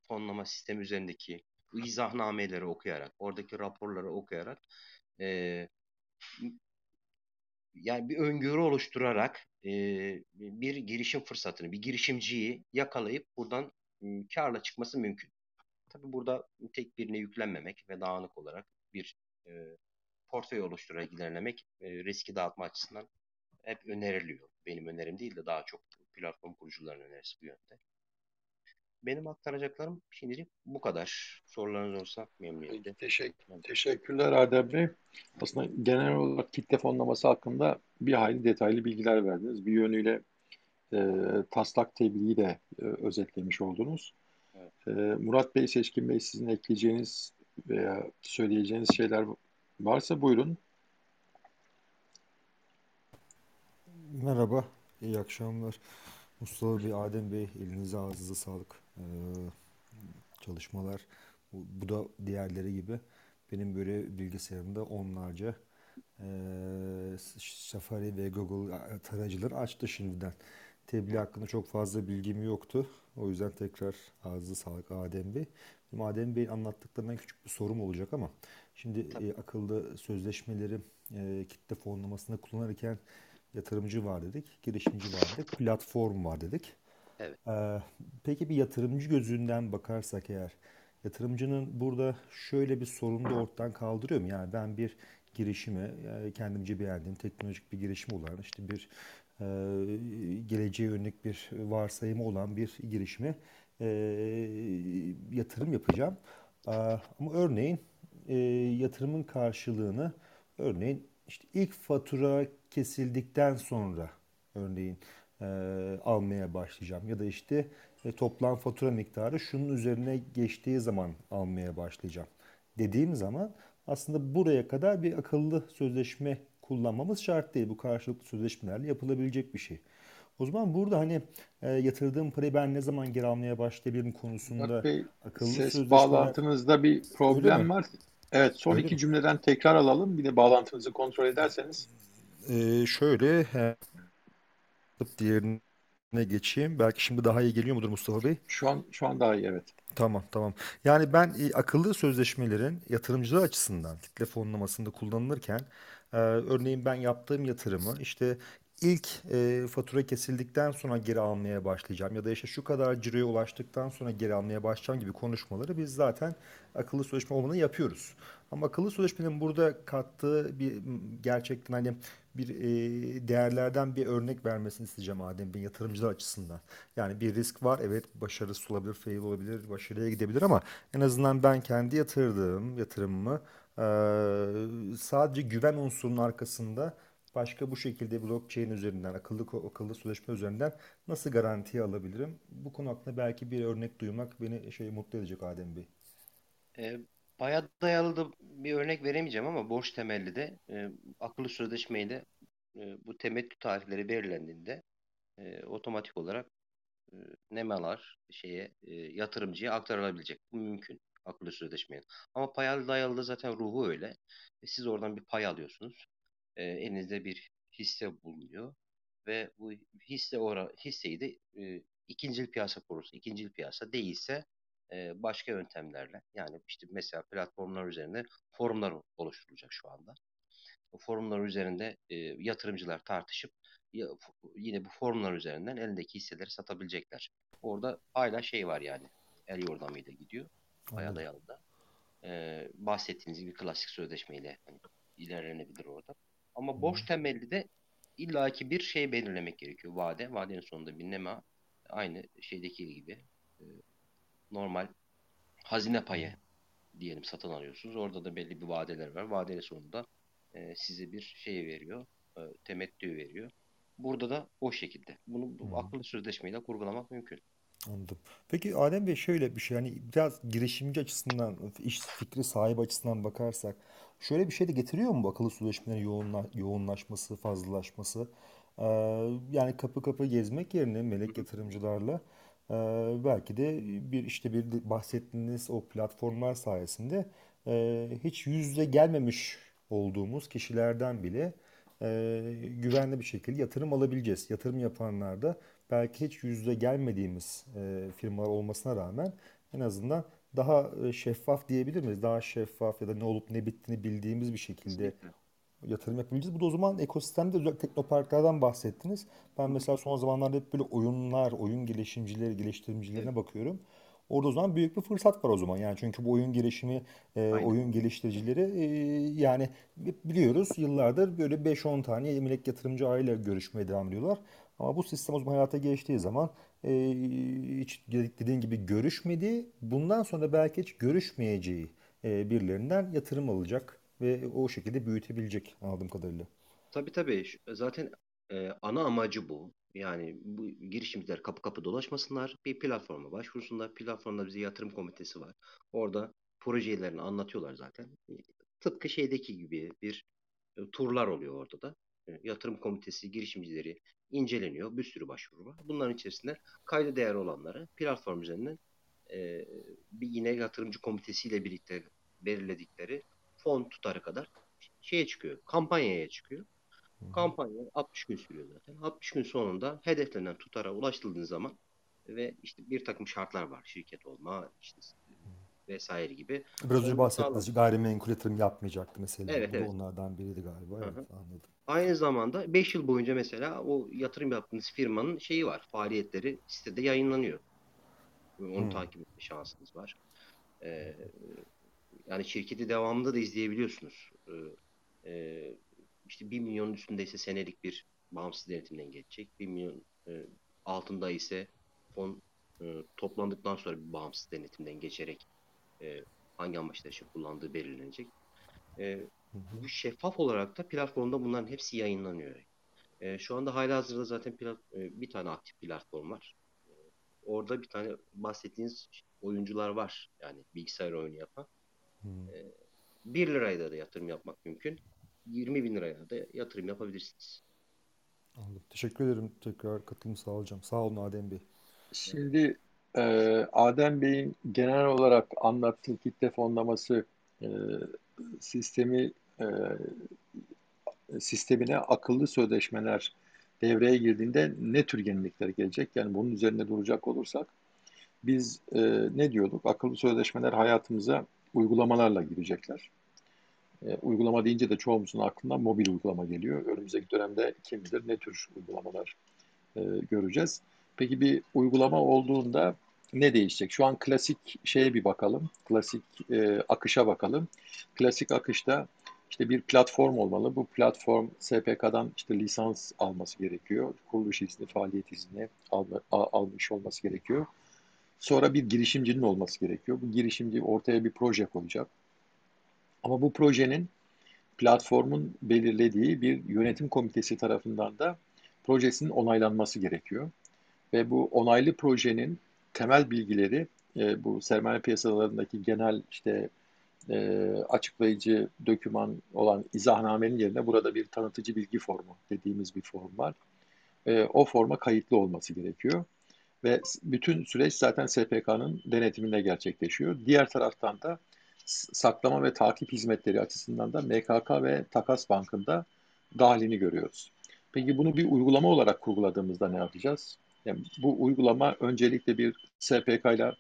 fonlama sistemi üzerindeki izahnameleri okuyarak, oradaki raporları okuyarak e, yani bir öngörü oluşturarak e, bir girişim fırsatını, bir girişimciyi yakalayıp buradan e, karla çıkması mümkün. Tabi burada tek birine yüklenmemek ve dağınık olarak bir e, portföy oluşturarak ilerlemek e, riski dağıtma açısından hep öneriliyor. Benim önerim değil de daha çok platform kurucuların önerisi bu yönde. Benim aktaracaklarım şimdilik bu kadar. Sorularınız olsa memnuniyetle. Teşekkür, teşekkürler Adem Bey. Aslında genel olarak kitle fonlaması hakkında bir hayli detaylı bilgiler verdiniz. Bir yönüyle e, taslak tebliği de e, özetlemiş oldunuz. Evet. E, Murat Bey, Seçkin Bey sizin ekleyeceğiniz veya söyleyeceğiniz şeyler varsa buyurun. Merhaba, iyi akşamlar. Mustafa Bey, Adem Bey, elinize ağzınıza sağlık. Ee, çalışmalar, bu, da diğerleri gibi benim böyle bilgisayarımda onlarca e, Safari ve Google tarayıcıları açtı şimdiden. Tebliğ hakkında çok fazla bilgim yoktu. O yüzden tekrar ağzı sağlık Adem Bey. Adem Bey'in anlattıklarından küçük bir sorum olacak ama şimdi e, akıllı sözleşmeleri e, kitle fonlamasında kullanırken yatırımcı var dedik, girişimci var dedik, platform var dedik. Evet. Peki bir yatırımcı gözünden bakarsak eğer, yatırımcının burada şöyle bir sorunu da ortadan kaldırıyor mu? Yani ben bir girişimi, kendimce beğendiğim teknolojik bir girişim olan işte bir geleceğe yönelik bir varsayımı olan bir girişime yatırım yapacağım. Ama örneğin yatırımın karşılığını örneğin işte ilk fatura kesildikten sonra örneğin e, almaya başlayacağım ya da işte e, toplam fatura miktarı şunun üzerine geçtiği zaman almaya başlayacağım dediğim zaman aslında buraya kadar bir akıllı sözleşme kullanmamız şart değil. Bu karşılıklı sözleşmelerle yapılabilecek bir şey. O zaman burada hani e, yatırdığım parayı ben ne zaman geri almaya başlayabilirim konusunda Bey, akıllı ses sözleşmeler... bağlantınızda bir problem var. Evet son Öyle iki mi? cümleden tekrar alalım. Bir de bağlantınızı kontrol ederseniz. Ee, şöyle he, diğerine geçeyim. Belki şimdi daha iyi geliyor mudur Mustafa Bey? Şu an şu an daha iyi evet. Tamam, tamam. Yani ben e, akıllı sözleşmelerin yatırımcılar açısından kitle fonlamasında kullanılırken e, örneğin ben yaptığım yatırımı işte ilk e, fatura kesildikten sonra geri almaya başlayacağım ya da işte şu kadar ciroya ulaştıktan sonra geri almaya başlayacağım gibi konuşmaları biz zaten akıllı sözleşme olmadan yapıyoruz. Ama akıllı sözleşmenin burada kattığı bir gerçekten hani bir e, değerlerden bir örnek vermesini isteyeceğim Adem Bey yatırımcılar açısından. Yani bir risk var evet başarısız olabilir, fail olabilir, başarıya gidebilir ama en azından ben kendi yatırdığım yatırımımı e, sadece güven unsurunun arkasında başka bu şekilde blockchain üzerinden, akıllı akıllı sözleşme üzerinden nasıl garantiye alabilirim? Bu konu hakkında belki bir örnek duymak beni şey mutlu edecek Adem Bey. E, bayağı dayalı da bir örnek veremeyeceğim ama borç temelli de e, akıllı sözleşmeyle e, bu temettü tarihleri belirlendiğinde e, otomatik olarak e, nemalar şeye e, yatırımcıya aktarılabilecek. Bu mümkün akıllı sözleşmeyle. Ama payalı dayalı da zaten ruhu öyle. E, siz oradan bir pay alıyorsunuz. E, elinizde bir hisse bulunuyor ve bu hisse ora hisseyi de e, ikincil piyasa kurulsa, ikincil piyasa değilse e, başka yöntemlerle yani işte mesela platformlar üzerinde forumlar oluşturulacak şu anda. O forumlar üzerinde e, yatırımcılar tartışıp ya, yine bu forumlar üzerinden elindeki hisseleri satabilecekler. Orada hala şey var yani. El yordamıyla gidiyor. Bayağı dayalı da. E, bahsettiğiniz gibi klasik sözleşmeyle hani, ilerlenebilir orada. Ama borç temelli de illaki bir şey belirlemek gerekiyor. Vade. Vadenin sonunda bir nema. Aynı şeydeki gibi. E, normal hazine payı diyelim satın alıyorsunuz. Orada da belli bir vadeler var. Vadenin sonunda e, size bir şey veriyor. E, temettü veriyor. Burada da o şekilde. Bunu bu akıllı sözleşmeyle kurgulamak mümkün. Anladım. Peki Adem Bey şöyle bir şey hani biraz girişimci açısından, iş fikri sahibi açısından bakarsak şöyle bir şey de getiriyor mu bu akıllı sözleşmelerin yoğunla, yoğunlaşması, fazlalaşması? Ee, yani kapı kapı gezmek yerine melek yatırımcılarla e, belki de bir işte bir bahsettiğiniz o platformlar sayesinde e, hiç yüz yüze gelmemiş olduğumuz kişilerden bile e, güvenli bir şekilde yatırım alabileceğiz. Yatırım yapanlar da belki hiç yüz yüze gelmediğimiz e, firmalar olmasına rağmen en azından daha şeffaf diyebilir miyiz? Daha şeffaf ya da ne olup ne bittiğini bildiğimiz bir şekilde. Yatırım yapabileceğiz. Bu da o zaman ekosistemde özellikle teknoparklardan bahsettiniz. Ben mesela son zamanlarda hep böyle oyunlar, oyun gelişimcileri, Evet. geliştiricilerine bakıyorum. Orada o zaman büyük bir fırsat var o zaman. Yani çünkü bu oyun gelişimi, e, Aynen. oyun geliştiricileri e, yani biliyoruz yıllardır böyle beş on tane emlak yatırımcı aile görüşmeye devam ediyorlar. Ama bu sistem o zaman hayata geçtiği zaman e, hiç dediğin gibi görüşmediği, bundan sonra belki hiç görüşmeyeceği e, birilerinden yatırım alacak ve o şekilde büyütebilecek anladığım kadarıyla. Tabii tabii. Zaten e, ana amacı bu. Yani bu girişimciler kapı kapı dolaşmasınlar. Bir platforma başvursunlar. Platformda bize yatırım komitesi var. Orada projelerini anlatıyorlar zaten. E, Tıpkı şeydeki gibi bir e, turlar oluyor orada da. E, Yatırım komitesi girişimcileri inceleniyor. Bir sürü başvuru var. Bunların içerisinde kayda değer olanları platform üzerinden e, bir yine yatırımcı komitesiyle birlikte belirledikleri fon tutarı kadar şeye çıkıyor. Kampanyaya çıkıyor. Kampanya 60 gün sürüyor zaten. 60 gün sonunda hedeflenen tutara ulaştığınız zaman ve işte bir takım şartlar var. Şirket olma, işte vesaire gibi. Biraz önce bahsettiğiniz gayrimenkul yatırım yapmayacaktı mesela. Evet Bu evet. onlardan biriydi galiba. Hı Evet hı. anladım. Aynı zamanda 5 yıl boyunca mesela o yatırım yaptığınız firmanın şeyi var. Faaliyetleri sitede yayınlanıyor. Onu Hı. takip etme şansınız var. Ee, yani şirketi devamında da izleyebiliyorsunuz. Ee, e, işte 1 milyonun üstündeyse senelik bir bağımsız denetimden geçecek. 1 milyon e, altında ise fon e, toplandıktan sonra bir bağımsız denetimden geçerek e, hangi amaçlar için kullandığı belirlenecek. E, bu şeffaf olarak da platformda bunların hepsi yayınlanıyor. E, şu anda hala hazırda zaten plat, e, bir tane aktif platform var. E, orada bir tane bahsettiğiniz oyuncular var. Yani bilgisayar oyunu yapan. E, 1 lirayla da yatırım yapmak mümkün. 20 bin liraya da yatırım yapabilirsiniz. Anladım. Teşekkür ederim. Tekrar katılım sağlayacağım. Sağ olun Adem Bey. Şimdi e, Adem Bey'in genel olarak anlattığı kitle fonlaması e, sistemi e, sistemine akıllı sözleşmeler devreye girdiğinde ne tür yenilikler gelecek? Yani bunun üzerinde duracak olursak biz e, ne diyorduk? Akıllı sözleşmeler hayatımıza uygulamalarla girecekler. E, uygulama deyince de çoğumuzun aklına mobil uygulama geliyor. Önümüzdeki dönemde kim bilir ne tür uygulamalar e, göreceğiz. Peki bir uygulama olduğunda ne değişecek? Şu an klasik şeye bir bakalım. Klasik e, akışa bakalım. Klasik akışta işte bir platform olmalı. Bu platform SPK'dan işte lisans alması gerekiyor. Kuruluş izni, faaliyet izni alma, almış olması gerekiyor. Sonra bir girişimcinin olması gerekiyor. Bu girişimci ortaya bir proje koyacak. Ama bu projenin platformun belirlediği bir yönetim komitesi tarafından da projesinin onaylanması gerekiyor. Ve bu onaylı projenin temel bilgileri e, bu sermaye piyasalarındaki genel işte e, açıklayıcı döküman olan izahnamenin yerine burada bir tanıtıcı bilgi formu dediğimiz bir form var. E, o forma kayıtlı olması gerekiyor. Ve bütün süreç zaten SPK'nın denetiminde gerçekleşiyor. Diğer taraftan da saklama ve takip hizmetleri açısından da MKK ve Takas Bank'ında dahilini görüyoruz. Peki bunu bir uygulama olarak kurguladığımızda ne yapacağız? Yani bu uygulama öncelikle bir SPK ile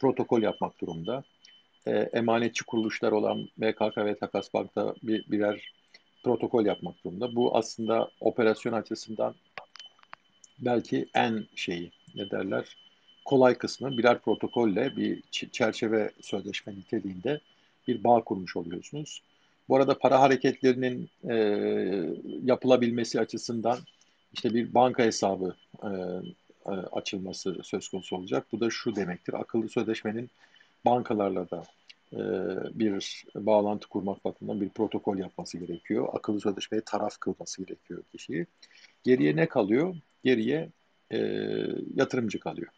protokol yapmak durumunda. E, emanetçi kuruluşlar olan MKK ve Takas Bank'ta bir, birer protokol yapmak durumunda. Bu aslında operasyon açısından belki en şeyi ne derler kolay kısmı birer protokolle bir çerçeve sözleşme niteliğinde bir bağ kurmuş oluyorsunuz. Bu arada para hareketlerinin e, yapılabilmesi açısından işte bir banka hesabı e, e, açılması söz konusu olacak. Bu da şu demektir. Akıllı sözleşmenin bankalarla da e, bir bağlantı kurmak bakımından bir protokol yapması gerekiyor. Akıllı sözleşmeye taraf kılması gerekiyor kişiyi. Geriye ne kalıyor? Geriye e, yatırımcı kalıyor.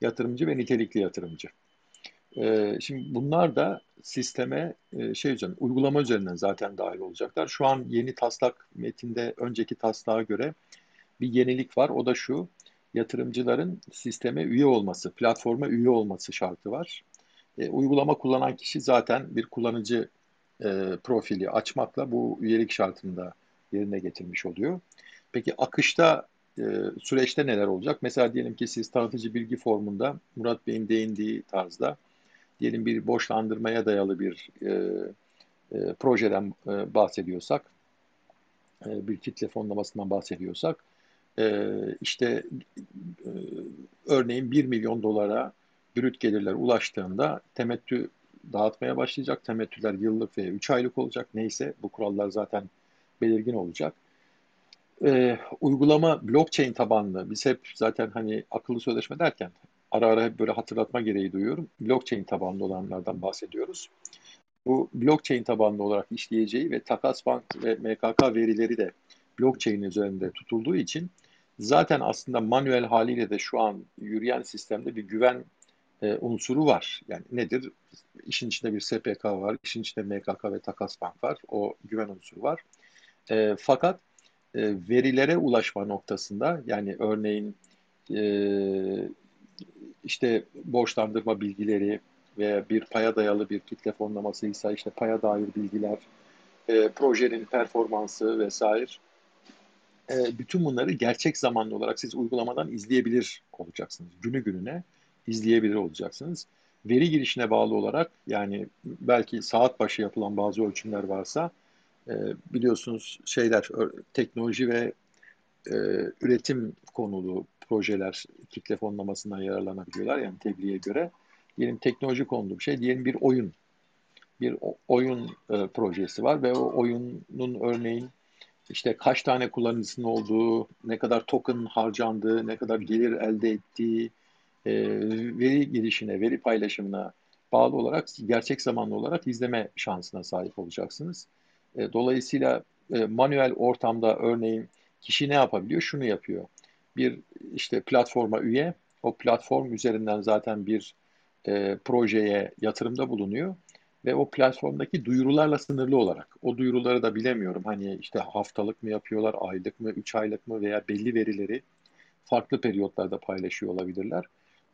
Yatırımcı ve nitelikli yatırımcı. E, şimdi bunlar da sisteme e, şey üzerinden, uygulama üzerinden zaten dahil olacaklar. Şu an yeni taslak metinde önceki taslağa göre bir yenilik var. O da şu, yatırımcıların sisteme üye olması, platforma üye olması şartı var. E, uygulama kullanan kişi zaten bir kullanıcı e, profili açmakla bu üyelik şartını da yerine getirmiş oluyor. Peki akışta e, süreçte neler olacak? Mesela diyelim ki siz tanıtıcı bilgi formunda Murat Bey'in değindiği tarzda diyelim bir borçlandırmaya dayalı bir e, e, projeden e, bahsediyorsak, e, bir kitle fonlamasından bahsediyorsak, e, işte e, örneğin 1 milyon dolara brüt gelirler ulaştığında temettü dağıtmaya başlayacak. Temettüler yıllık veya 3 aylık olacak. Neyse bu kurallar zaten belirgin olacak. Ee, uygulama blockchain tabanlı. Biz hep zaten hani akıllı sözleşme derken ara ara hep böyle hatırlatma gereği duyuyorum. Blockchain tabanlı olanlardan bahsediyoruz. Bu blockchain tabanlı olarak işleyeceği ve Takas Bank ve MKK verileri de blockchain üzerinde tutulduğu için zaten aslında manuel haliyle de şu an yürüyen sistemde bir güven e, unsuru var. Yani nedir? İşin içinde bir SPK var, işin içinde MKK ve Takas Bank var. O güven unsuru var. E, fakat e, verilere ulaşma noktasında yani örneğin e, işte borçlandırma bilgileri veya bir paya dayalı bir kitle fonlamasıysa işte paya dair bilgiler, e, projenin performansı vesaire e, bütün bunları gerçek zamanlı olarak siz uygulamadan izleyebilir olacaksınız. Günü gününe izleyebilir olacaksınız. Veri girişine bağlı olarak yani belki saat başı yapılan bazı ölçümler varsa e, biliyorsunuz şeyler teknoloji ve e, üretim konulu projeler kitle fonlamasından yararlanabiliyorlar yani tebliğe göre. Diyelim teknoloji konulu bir şey, diyelim bir oyun. Bir oyun e, projesi var ve o oyunun örneğin işte kaç tane kullanıcısının olduğu, ne kadar token harcandığı, ne kadar gelir elde ettiği, e, veri girişine, veri paylaşımına bağlı olarak gerçek zamanlı olarak izleme şansına sahip olacaksınız. E, dolayısıyla e, manuel ortamda örneğin kişi ne yapabiliyor? Şunu yapıyor. Bir işte platforma üye, o platform üzerinden zaten bir e, projeye yatırımda bulunuyor ve o platformdaki duyurularla sınırlı olarak. O duyuruları da bilemiyorum. Hani işte haftalık mı yapıyorlar, aylık mı, üç aylık mı veya belli verileri farklı periyotlarda paylaşıyor olabilirler.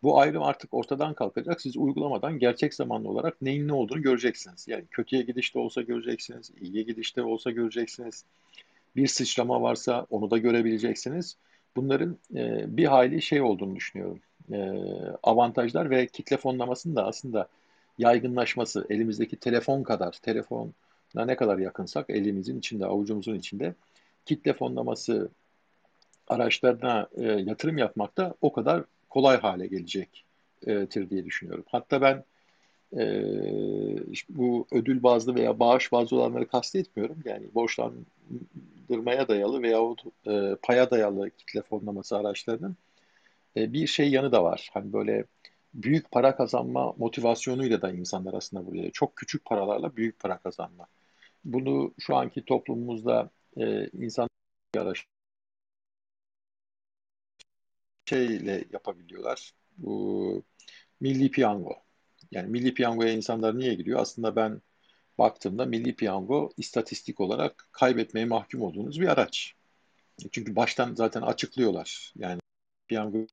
Bu ayrım artık ortadan kalkacak. Siz uygulamadan gerçek zamanlı olarak neyin ne olduğunu göreceksiniz. Yani kötüye gidişte olsa göreceksiniz, iyiye gidişte olsa göreceksiniz. Bir sıçrama varsa onu da görebileceksiniz. Bunların e, bir hayli şey olduğunu düşünüyorum. E, avantajlar ve kitle fonlamasının da aslında yaygınlaşması, elimizdeki telefon kadar, telefona ne kadar yakınsak elimizin içinde, avucumuzun içinde kitle fonlaması araçlarına e, yatırım yapmak da o kadar kolay hale gelecektir diye düşünüyorum. Hatta ben e, bu ödül bazlı veya bağış bazlı olanları kastetmiyorum. Yani borçlandırmaya dayalı veya e, paya dayalı kitle fonlaması araçlarının e, bir şey yanı da var. Hani böyle büyük para kazanma motivasyonuyla da insanlar aslında buraya çok küçük paralarla büyük para kazanma. Bunu şu anki toplumumuzda e, insan araç şeyle yapabiliyorlar. Bu milli piyango. Yani milli piyangoya insanlar niye gidiyor? Aslında ben baktığımda milli piyango istatistik olarak kaybetmeye mahkum olduğunuz bir araç. Çünkü baştan zaten açıklıyorlar. Yani piyango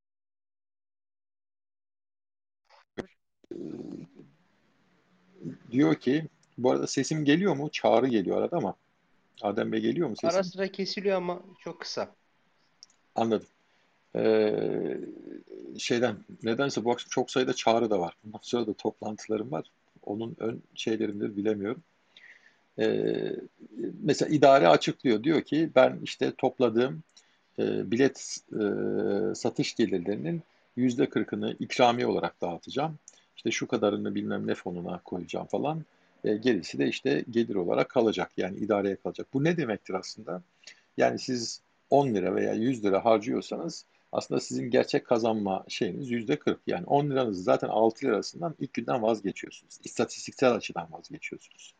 diyor ki bu arada sesim geliyor mu? Çağrı geliyor arada ama. Adem Bey geliyor mu sesim? Ara sıra kesiliyor ama çok kısa. Anladım. Ee, şeyden nedense bu akşam çok sayıda çağrı da var. Bundan sonra da toplantılarım var. Onun ön şeylerindir bilemiyorum. Ee, mesela idare açıklıyor. Diyor ki ben işte topladığım e, bilet e, satış gelirlerinin yüzde kırkını ikramiye olarak dağıtacağım. İşte şu kadarını bilmem ne fonuna koyacağım falan. E, gerisi de işte gelir olarak kalacak. Yani idareye kalacak. Bu ne demektir aslında? Yani siz 10 lira veya 100 lira harcıyorsanız aslında sizin gerçek kazanma şeyiniz yüzde 40. Yani 10 liranız zaten 6 lirasından ilk günden vazgeçiyorsunuz. İstatistiksel açıdan vazgeçiyorsunuz.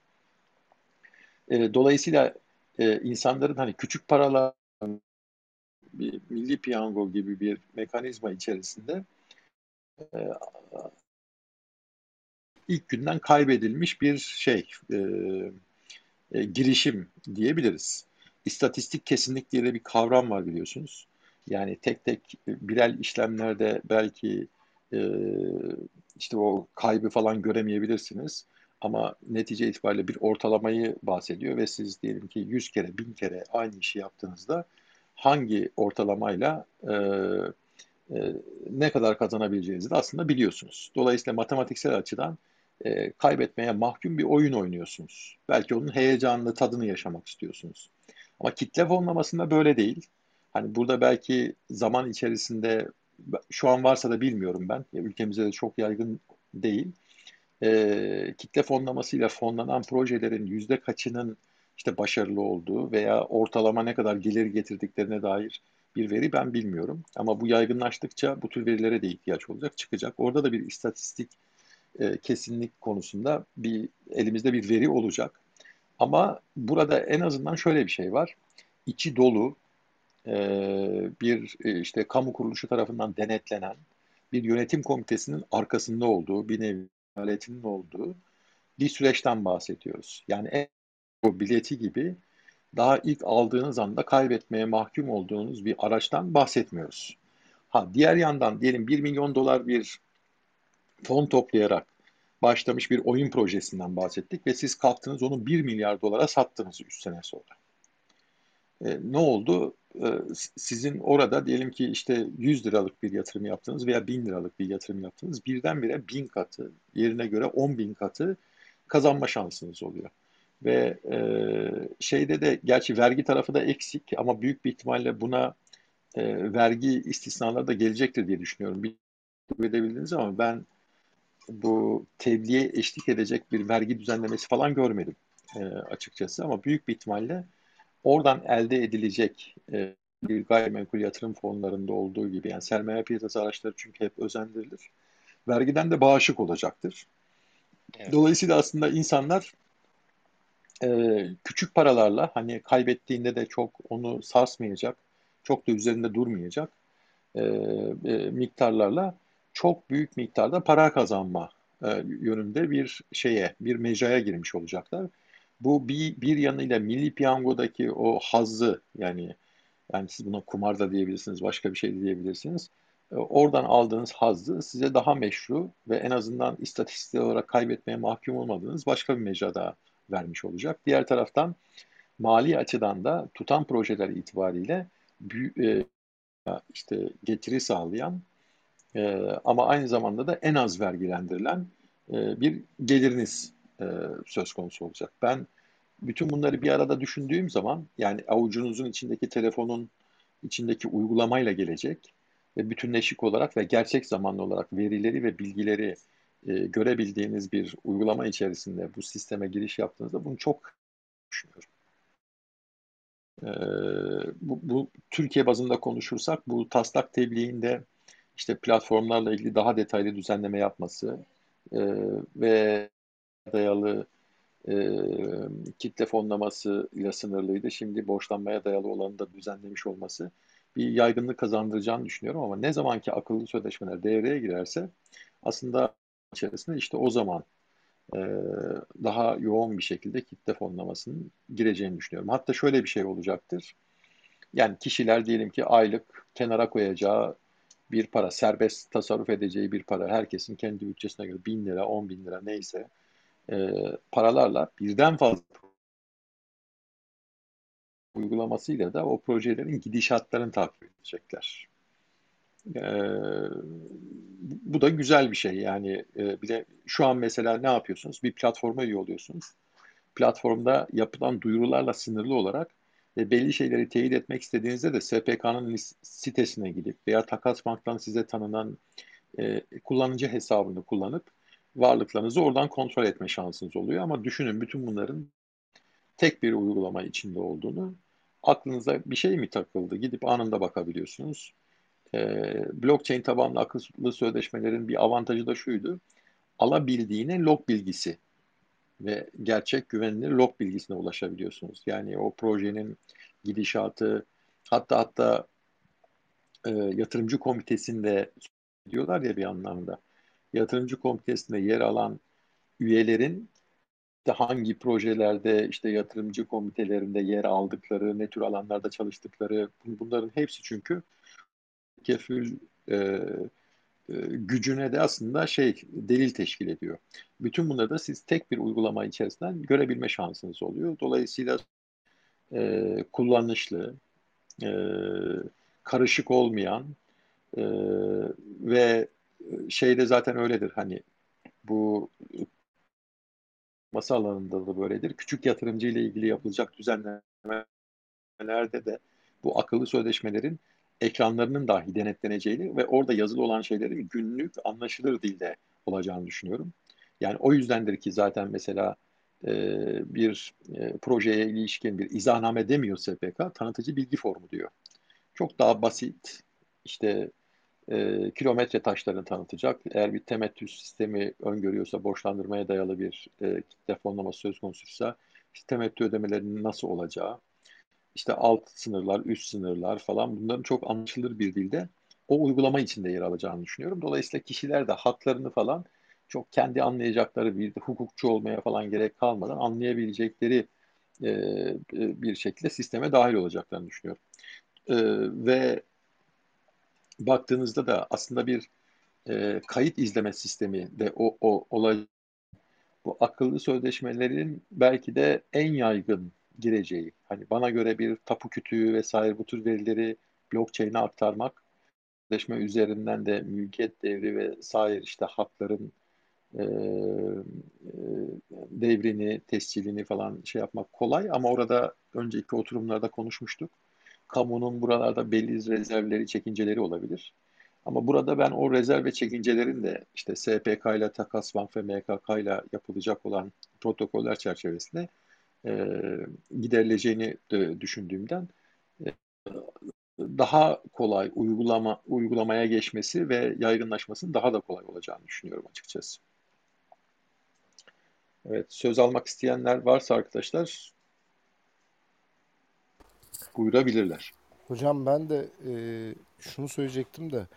E, dolayısıyla e, insanların hani küçük paralar bir milli piyango gibi bir mekanizma içerisinde e, ilk günden kaybedilmiş bir şey e, e, girişim diyebiliriz. İstatistik kesinlik diye de bir kavram var biliyorsunuz. Yani tek tek birel işlemlerde belki e, işte o kaybı falan göremeyebilirsiniz. Ama netice itibariyle bir ortalamayı bahsediyor ve siz diyelim ki 100 kere, 1000 kere aynı işi yaptığınızda hangi ortalamayla e, e, ne kadar kazanabileceğinizi de aslında biliyorsunuz. Dolayısıyla matematiksel açıdan e, kaybetmeye mahkum bir oyun oynuyorsunuz. Belki onun heyecanlı tadını yaşamak istiyorsunuz. Ama kitle fonlamasında böyle değil. Hani burada belki zaman içerisinde şu an varsa da bilmiyorum ben. Ülkemizde de çok yaygın değil. E, kitle fonlamasıyla fonlanan projelerin yüzde kaçının işte başarılı olduğu veya ortalama ne kadar gelir getirdiklerine dair bir veri ben bilmiyorum. Ama bu yaygınlaştıkça bu tür verilere de ihtiyaç olacak, çıkacak. Orada da bir istatistik e, kesinlik konusunda bir elimizde bir veri olacak. Ama burada en azından şöyle bir şey var. İçi dolu e, bir e, işte kamu kuruluşu tarafından denetlenen bir yönetim komitesinin arkasında olduğu, bir nevi aletinin olduğu bir süreçten bahsediyoruz. Yani o bileti gibi daha ilk aldığınız anda kaybetmeye mahkum olduğunuz bir araçtan bahsetmiyoruz. Ha diğer yandan diyelim 1 milyon dolar bir fon toplayarak başlamış bir oyun projesinden bahsettik ve siz kalktınız onu 1 milyar dolara sattınız 3 sene sonra. E, ne oldu? E, sizin orada diyelim ki işte 100 liralık bir yatırım yaptınız veya 1000 liralık bir yatırım yaptınız. Birdenbire 1000 katı, yerine göre 10 bin katı kazanma şansınız oluyor. Ve e, şeyde de gerçi vergi tarafı da eksik ama büyük bir ihtimalle buna e, vergi istisnaları da gelecektir diye düşünüyorum. Bir edebildiniz ama ben bu tebliğe eşlik edecek bir vergi düzenlemesi falan görmedim e, açıkçası ama büyük bir ihtimalle oradan elde edilecek e, bir gayrimenkul yatırım fonlarında olduğu gibi yani sermaye piyasası araçları çünkü hep özendirilir. Vergiden de bağışık olacaktır. Evet. Dolayısıyla aslında insanlar e, küçük paralarla hani kaybettiğinde de çok onu sarsmayacak, çok da üzerinde durmayacak e, e, miktarlarla çok büyük miktarda para kazanma e, yönünde bir şeye, bir mecraya girmiş olacaklar. Bu bir, bir yanıyla milli piyangodaki o hazzı yani yani siz buna kumar da diyebilirsiniz, başka bir şey de diyebilirsiniz. E, oradan aldığınız hazzı size daha meşru ve en azından istatistik olarak kaybetmeye mahkum olmadığınız başka bir mecrada vermiş olacak. Diğer taraftan mali açıdan da tutan projeler itibariyle e, işte getiri sağlayan e, ama aynı zamanda da en az vergilendirilen bir geliriniz e, söz konusu olacak. Ben bütün bunları bir arada düşündüğüm zaman yani avucunuzun içindeki telefonun içindeki uygulamayla gelecek ve bütünleşik olarak ve gerçek zamanlı olarak verileri ve bilgileri e, görebildiğiniz bir uygulama içerisinde bu sisteme giriş yaptığınızda bunu çok düşünüyorum. E, bu, bu Türkiye bazında konuşursak bu taslak tebliğinde işte platformlarla ilgili daha detaylı düzenleme yapması e, ve dayalı e, kitle fonlaması ile sınırlıydı. Şimdi borçlanmaya dayalı olanı da düzenlemiş olması bir yaygınlık kazandıracağını düşünüyorum ama ne zamanki akıllı sözleşmeler devreye girerse aslında içerisinde işte o zaman e, daha yoğun bir şekilde kitle fonlamasının gireceğini düşünüyorum. Hatta şöyle bir şey olacaktır. Yani kişiler diyelim ki aylık kenara koyacağı bir para, serbest tasarruf edeceği bir para, herkesin kendi bütçesine göre bin lira, on bin lira neyse e, paralarla birden fazla uygulamasıyla da o projelerin gidişatlarını takip edecekler. E, bu da güzel bir şey yani e, bir de şu an mesela ne yapıyorsunuz? Bir platforma üye oluyorsunuz. Platformda yapılan duyurularla sınırlı olarak ve belli şeyleri teyit etmek istediğinizde de SPK'nın sitesine gidip veya Takas Bank'tan size tanınan e, kullanıcı hesabını kullanıp varlıklarınızı oradan kontrol etme şansınız oluyor. Ama düşünün bütün bunların tek bir uygulama içinde olduğunu. Aklınıza bir şey mi takıldı? Gidip anında bakabiliyorsunuz. Ee, blockchain tabanlı akıllı sözleşmelerin bir avantajı da şuydu. Alabildiğine log bilgisi ve gerçek güvenilir log bilgisine ulaşabiliyorsunuz. Yani o projenin gidişatı hatta hatta e, yatırımcı komitesinde diyorlar ya bir anlamda yatırımcı komitesinde yer alan üyelerin işte hangi projelerde işte yatırımcı komitelerinde yer aldıkları, ne tür alanlarda çalıştıkları bunların hepsi çünkü kefil e, e, gücüne de aslında şey delil teşkil ediyor. Bütün bunları da siz tek bir uygulama içerisinden görebilme şansınız oluyor. Dolayısıyla e, kullanışlı, e, karışık olmayan e, ve şeyde zaten öyledir hani bu masa alanında da böyledir. Küçük yatırımcı ile ilgili yapılacak düzenlemelerde de bu akıllı sözleşmelerin ekranlarının dahi denetleneceğini ve orada yazılı olan şeylerin günlük anlaşılır dilde olacağını düşünüyorum. Yani o yüzdendir ki zaten mesela e, bir e, projeye ilişkin bir izahname demiyor SPK, tanıtıcı bilgi formu diyor. Çok daha basit, işte e, kilometre taşlarını tanıtacak. Eğer bir temettü sistemi öngörüyorsa, borçlandırmaya dayalı bir e, kitle söz konusuysa işte temettü ödemelerinin nasıl olacağı, işte alt sınırlar, üst sınırlar falan bunların çok anlaşılır bir dilde o uygulama içinde yer alacağını düşünüyorum. Dolayısıyla kişiler de haklarını falan çok kendi anlayacakları bir hukukçu olmaya falan gerek kalmadan anlayabilecekleri e, e bir şekilde sisteme dahil olacaklarını düşünüyorum. E, ve baktığınızda da aslında bir e, kayıt izleme sistemi de o, o olay bu akıllı sözleşmelerin belki de en yaygın gireceği. Hani bana göre bir tapu kütüğü vesaire bu tür verileri blockchain'e aktarmak sözleşme üzerinden de mülkiyet devri ve sair işte hakların e, e, devrini, tescilini falan şey yapmak kolay ama orada önceki oturumlarda konuşmuştuk kamunun buralarda belli rezervleri, çekinceleri olabilir. Ama burada ben o rezerv ve çekincelerin de işte SPK ile Takas Bank ve MKK ile yapılacak olan protokoller çerçevesinde e, giderileceğini de düşündüğümden e, daha kolay uygulama uygulamaya geçmesi ve yaygınlaşmasının daha da kolay olacağını düşünüyorum açıkçası. Evet, söz almak isteyenler varsa arkadaşlar buyurabilirler. Hocam ben de e, şunu söyleyecektim de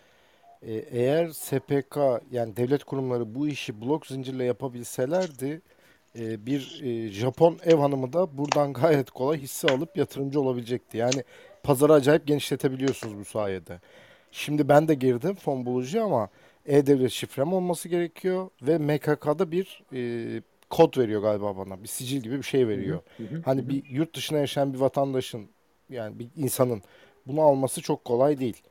e, eğer SPK yani devlet kurumları bu işi blok zincirle yapabilselerdi e, bir e, Japon ev hanımı da buradan [laughs] gayet kolay hisse alıp yatırımcı olabilecekti. Yani pazarı acayip genişletebiliyorsunuz bu sayede. Şimdi ben de girdim fon bulucu ama e-devlet şifrem olması gerekiyor ve MKK'da bir e, kod veriyor galiba bana. Bir sicil gibi bir şey veriyor. Hı hı, Hani hı. bir yurt dışına yaşayan bir vatandaşın yani bir insanın bunu alması çok kolay değil.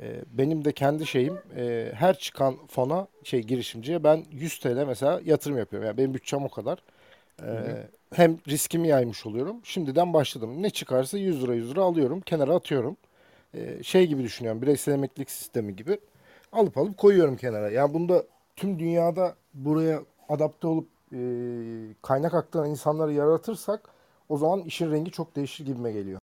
Ee, benim de kendi şeyim e, her çıkan fona şey girişimciye ben 100 TL mesela yatırım yapıyorum. Yani benim bütçem o kadar. Ee, hem riskimi yaymış oluyorum. Şimdiden başladım. Ne çıkarsa 100 lira 100 lira alıyorum. Kenara atıyorum. Ee, şey gibi düşünüyorum. Bireysel emeklilik sistemi gibi. Alıp alıp koyuyorum kenara. Yani bunda tüm dünyada buraya adapte olup e, kaynak aktaran insanları yaratırsak o zaman işin rengi çok değişir gibime geliyor.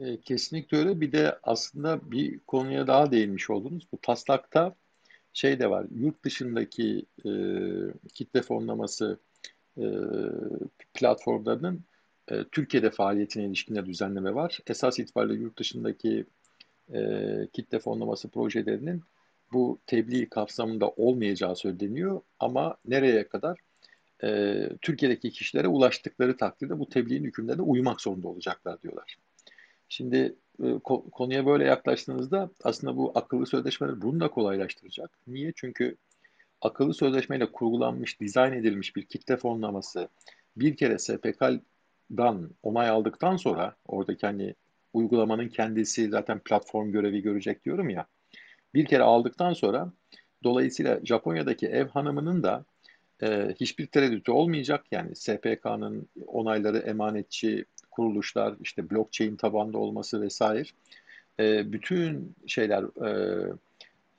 E, kesinlikle öyle. Bir de aslında bir konuya daha değinmiş oldunuz. Bu taslakta şey de var. Yurt dışındaki e, kitle fonlaması e, platformlarının e, Türkiye'de faaliyetine ilişkin de düzenleme var. Esas itibariyle yurt dışındaki e, kitle fonlaması projelerinin bu tebliğ kapsamında olmayacağı söyleniyor. Ama nereye kadar? E, Türkiye'deki kişilere ulaştıkları takdirde bu tebliğin hükümlerine uymak zorunda olacaklar diyorlar. Şimdi e, konuya böyle yaklaştığınızda aslında bu akıllı sözleşmeler bunu da kolaylaştıracak. Niye? Çünkü akıllı sözleşmeyle kurgulanmış, dizayn edilmiş bir kitle fonlaması bir kere SPK'dan onay aldıktan sonra oradaki hani uygulamanın kendisi zaten platform görevi görecek diyorum ya. Bir kere aldıktan sonra dolayısıyla Japonya'daki ev hanımının da e, hiçbir tereddütü olmayacak. Yani SPK'nın onayları emanetçi kuruluşlar, işte blockchain tabanlı olması vesaire. E, bütün şeyler e,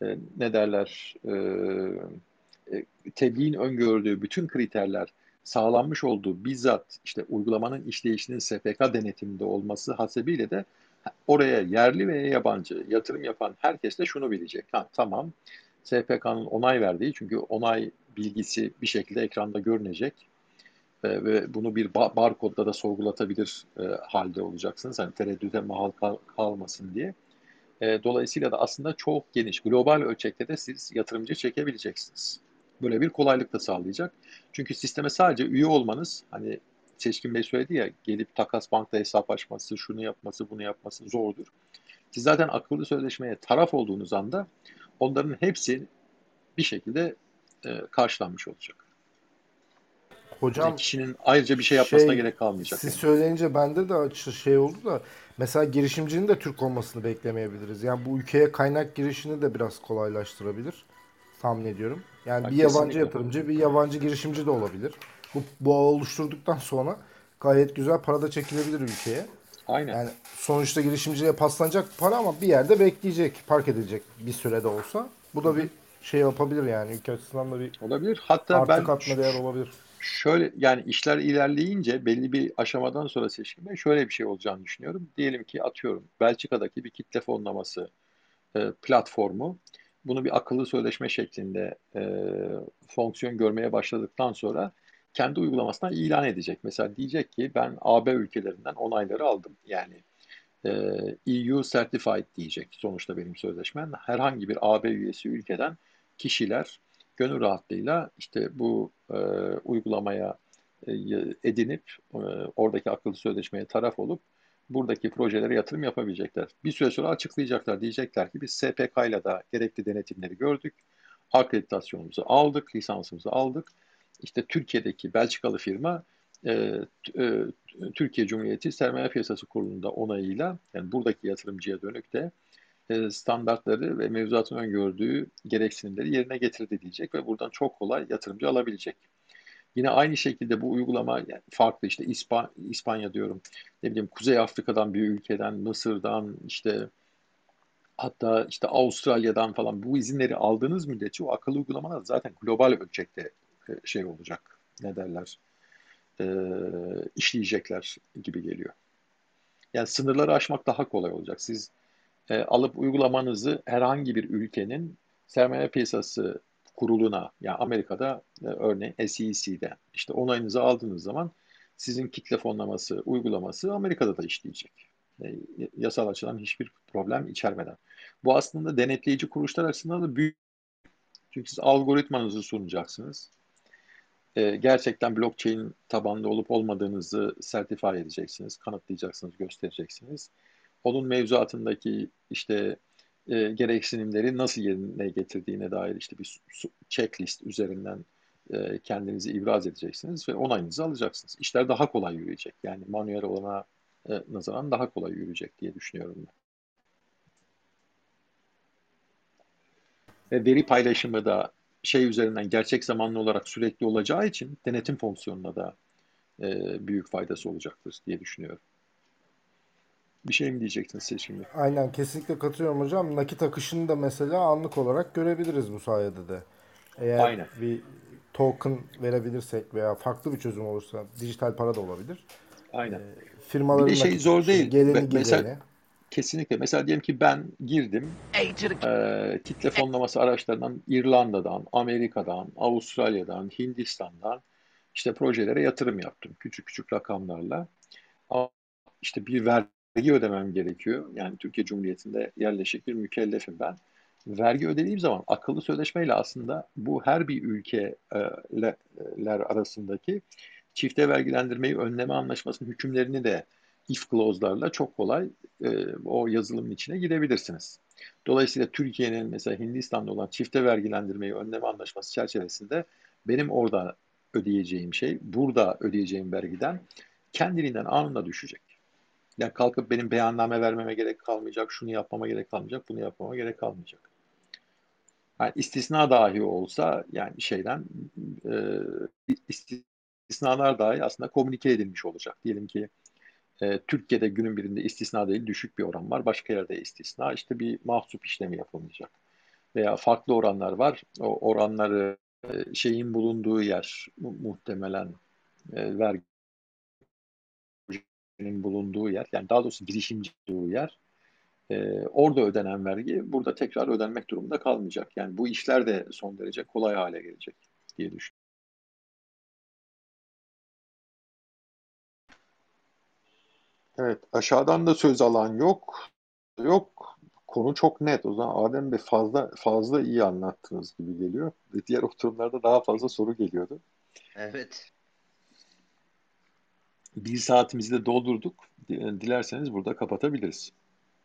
e, ne derler e, e, tebliğin öngördüğü bütün kriterler sağlanmış olduğu bizzat işte uygulamanın işleyişinin SPK denetiminde olması hasebiyle de oraya yerli ve yabancı yatırım yapan herkes de şunu bilecek. Ha, tamam SPK'nın onay verdiği çünkü onay bilgisi bir şekilde ekranda görünecek e, ve bunu bir barkodla da sorgulatabilir e, halde olacaksınız. Hani tereddüte mahal kal kalmasın diye. E, dolayısıyla da aslında çok geniş, global ölçekte de siz yatırımcı çekebileceksiniz. Böyle bir kolaylık da sağlayacak. Çünkü sisteme sadece üye olmanız, hani Seçkin Bey söyledi ya, gelip takas bankta hesap açması, şunu yapması, bunu yapması zordur. Siz zaten akıllı sözleşmeye taraf olduğunuz anda onların hepsi bir şekilde e, karşılanmış olacak. Hocam yani kişinin ayrıca bir şey yapmasına şey, gerek kalmayacak. Siz yani. söyleyince bende de açı şey oldu da mesela girişimcinin de Türk olmasını beklemeyebiliriz. Yani bu ülkeye kaynak girişini de biraz kolaylaştırabilir tahmin ediyorum. Yani ha, bir kesinlikle. yabancı yatırımcı, bir yabancı girişimci de olabilir. Bu, bu ağı oluşturduktan sonra gayet güzel para da çekilebilir ülkeye. Aynen. Yani sonuçta girişimciye paslanacak para ama bir yerde bekleyecek, park edilecek bir sürede olsa. Bu da bir şey yapabilir yani ülke açısından da bir olabilir. Hatta artı ben katma değer olabilir. Şöyle yani işler ilerleyince belli bir aşamadan sonra seçkin ben şöyle bir şey olacağını düşünüyorum. Diyelim ki atıyorum Belçika'daki bir kitle fonlaması e, platformu bunu bir akıllı sözleşme şeklinde e, fonksiyon görmeye başladıktan sonra kendi uygulamasına ilan edecek. Mesela diyecek ki ben AB ülkelerinden onayları aldım. Yani e, EU Certified diyecek sonuçta benim sözleşmem. Herhangi bir AB üyesi ülkeden kişiler gönül rahatlığıyla işte bu e, uygulamaya e, edinip e, oradaki akıllı sözleşmeye taraf olup buradaki projelere yatırım yapabilecekler. Bir süre sonra açıklayacaklar. Diyecekler ki biz SPK ile de gerekli denetimleri gördük. Akreditasyonumuzu aldık, lisansımızı aldık. İşte Türkiye'deki Belçikalı firma e, e, Türkiye Cumhuriyeti Sermaye Piyasası Kurulu'nda onayıyla yani buradaki yatırımcıya dönük de standartları ve mevzuatın öngördüğü gereksinimleri yerine getirdi diyecek ve buradan çok kolay yatırımcı alabilecek. Yine aynı şekilde bu uygulama farklı işte İspan İspanya diyorum ne bileyim Kuzey Afrika'dan bir ülkeden Mısır'dan işte hatta işte Avustralya'dan falan bu izinleri aldığınız müddetçe o akıllı uygulamalar zaten global ölçekte e, şey olacak ne derler e, işleyecekler gibi geliyor. Yani sınırları aşmak daha kolay olacak. Siz e, alıp uygulamanızı herhangi bir ülkenin sermaye piyasası kuruluna, yani Amerika'da e, örneğin SEC'de işte onayınızı aldığınız zaman sizin kitle fonlaması uygulaması Amerika'da da işleyecek. E, yasal açıdan hiçbir problem içermeden. Bu aslında denetleyici kuruluşlar açısından da büyük. Çünkü siz algoritmanızı sunacaksınız. E, gerçekten blockchain tabanlı olup olmadığınızı sertify edeceksiniz, kanıtlayacaksınız, göstereceksiniz. Onun mevzuatındaki işte e, gereksinimleri nasıl yerine getirdiğine dair işte bir checklist üzerinden e, kendinizi ibraz edeceksiniz ve onayınızı alacaksınız. İşler daha kolay yürüyecek. Yani manuel olana e, nazaran daha kolay yürüyecek diye düşünüyorum ben. Ve veri paylaşımı da şey üzerinden gerçek zamanlı olarak sürekli olacağı için denetim fonksiyonuna da e, büyük faydası olacaktır diye düşünüyorum. Bir şey mi diyecektiniz siz şimdi? Aynen kesinlikle katılıyorum hocam. Nakit akışını da mesela anlık olarak görebiliriz bu sayede de. Eğer Aynen. bir token verebilirsek veya farklı bir çözüm olursa dijital para da olabilir. Aynen. Firmaların Bir de şey nakit zor değil. Geleni gideni. mesela- Kesinlikle. Mesela diyelim ki ben girdim e, kitle fonlaması araçlarından İrlanda'dan, Amerika'dan, Avustralya'dan, Hindistan'dan işte projelere yatırım yaptım. Küçük küçük rakamlarla. Ama işte bir vergi ödemem gerekiyor. Yani Türkiye Cumhuriyeti'nde yerleşik bir mükellefim ben. Vergi ödediğim zaman akıllı sözleşmeyle aslında bu her bir ülkeler arasındaki çifte vergilendirmeyi önleme anlaşmasının hükümlerini de if clause'larla çok kolay e, o yazılımın içine girebilirsiniz. Dolayısıyla Türkiye'nin mesela Hindistan'da olan çifte vergilendirmeyi önleme anlaşması çerçevesinde benim orada ödeyeceğim şey burada ödeyeceğim vergiden kendiliğinden anında düşecek. Yani kalkıp benim beyanname vermeme gerek kalmayacak, şunu yapmama gerek kalmayacak, bunu yapmama gerek kalmayacak. Yani istisna dahi olsa yani şeyden e, istisnalar dahi aslında komünike edilmiş olacak. Diyelim ki e, Türkiye'de günün birinde istisna değil düşük bir oran var. Başka yerde istisna. işte bir mahsup işlemi yapılmayacak. Veya farklı oranlar var. O oranları e, şeyin bulunduğu yer mu- muhtemelen e, verginin bulunduğu yer. Yani daha doğrusu girişimci bulunduğu yer. E, orada ödenen vergi burada tekrar ödenmek durumunda kalmayacak. Yani bu işler de son derece kolay hale gelecek diye düşünüyorum. Evet, aşağıdan da söz alan yok. Yok. Konu çok net. O zaman Adem Bey fazla fazla iyi anlattınız gibi geliyor. Diğer oturumlarda daha fazla soru geliyordu. Evet. Bir saatimizi de doldurduk. Dilerseniz burada kapatabiliriz.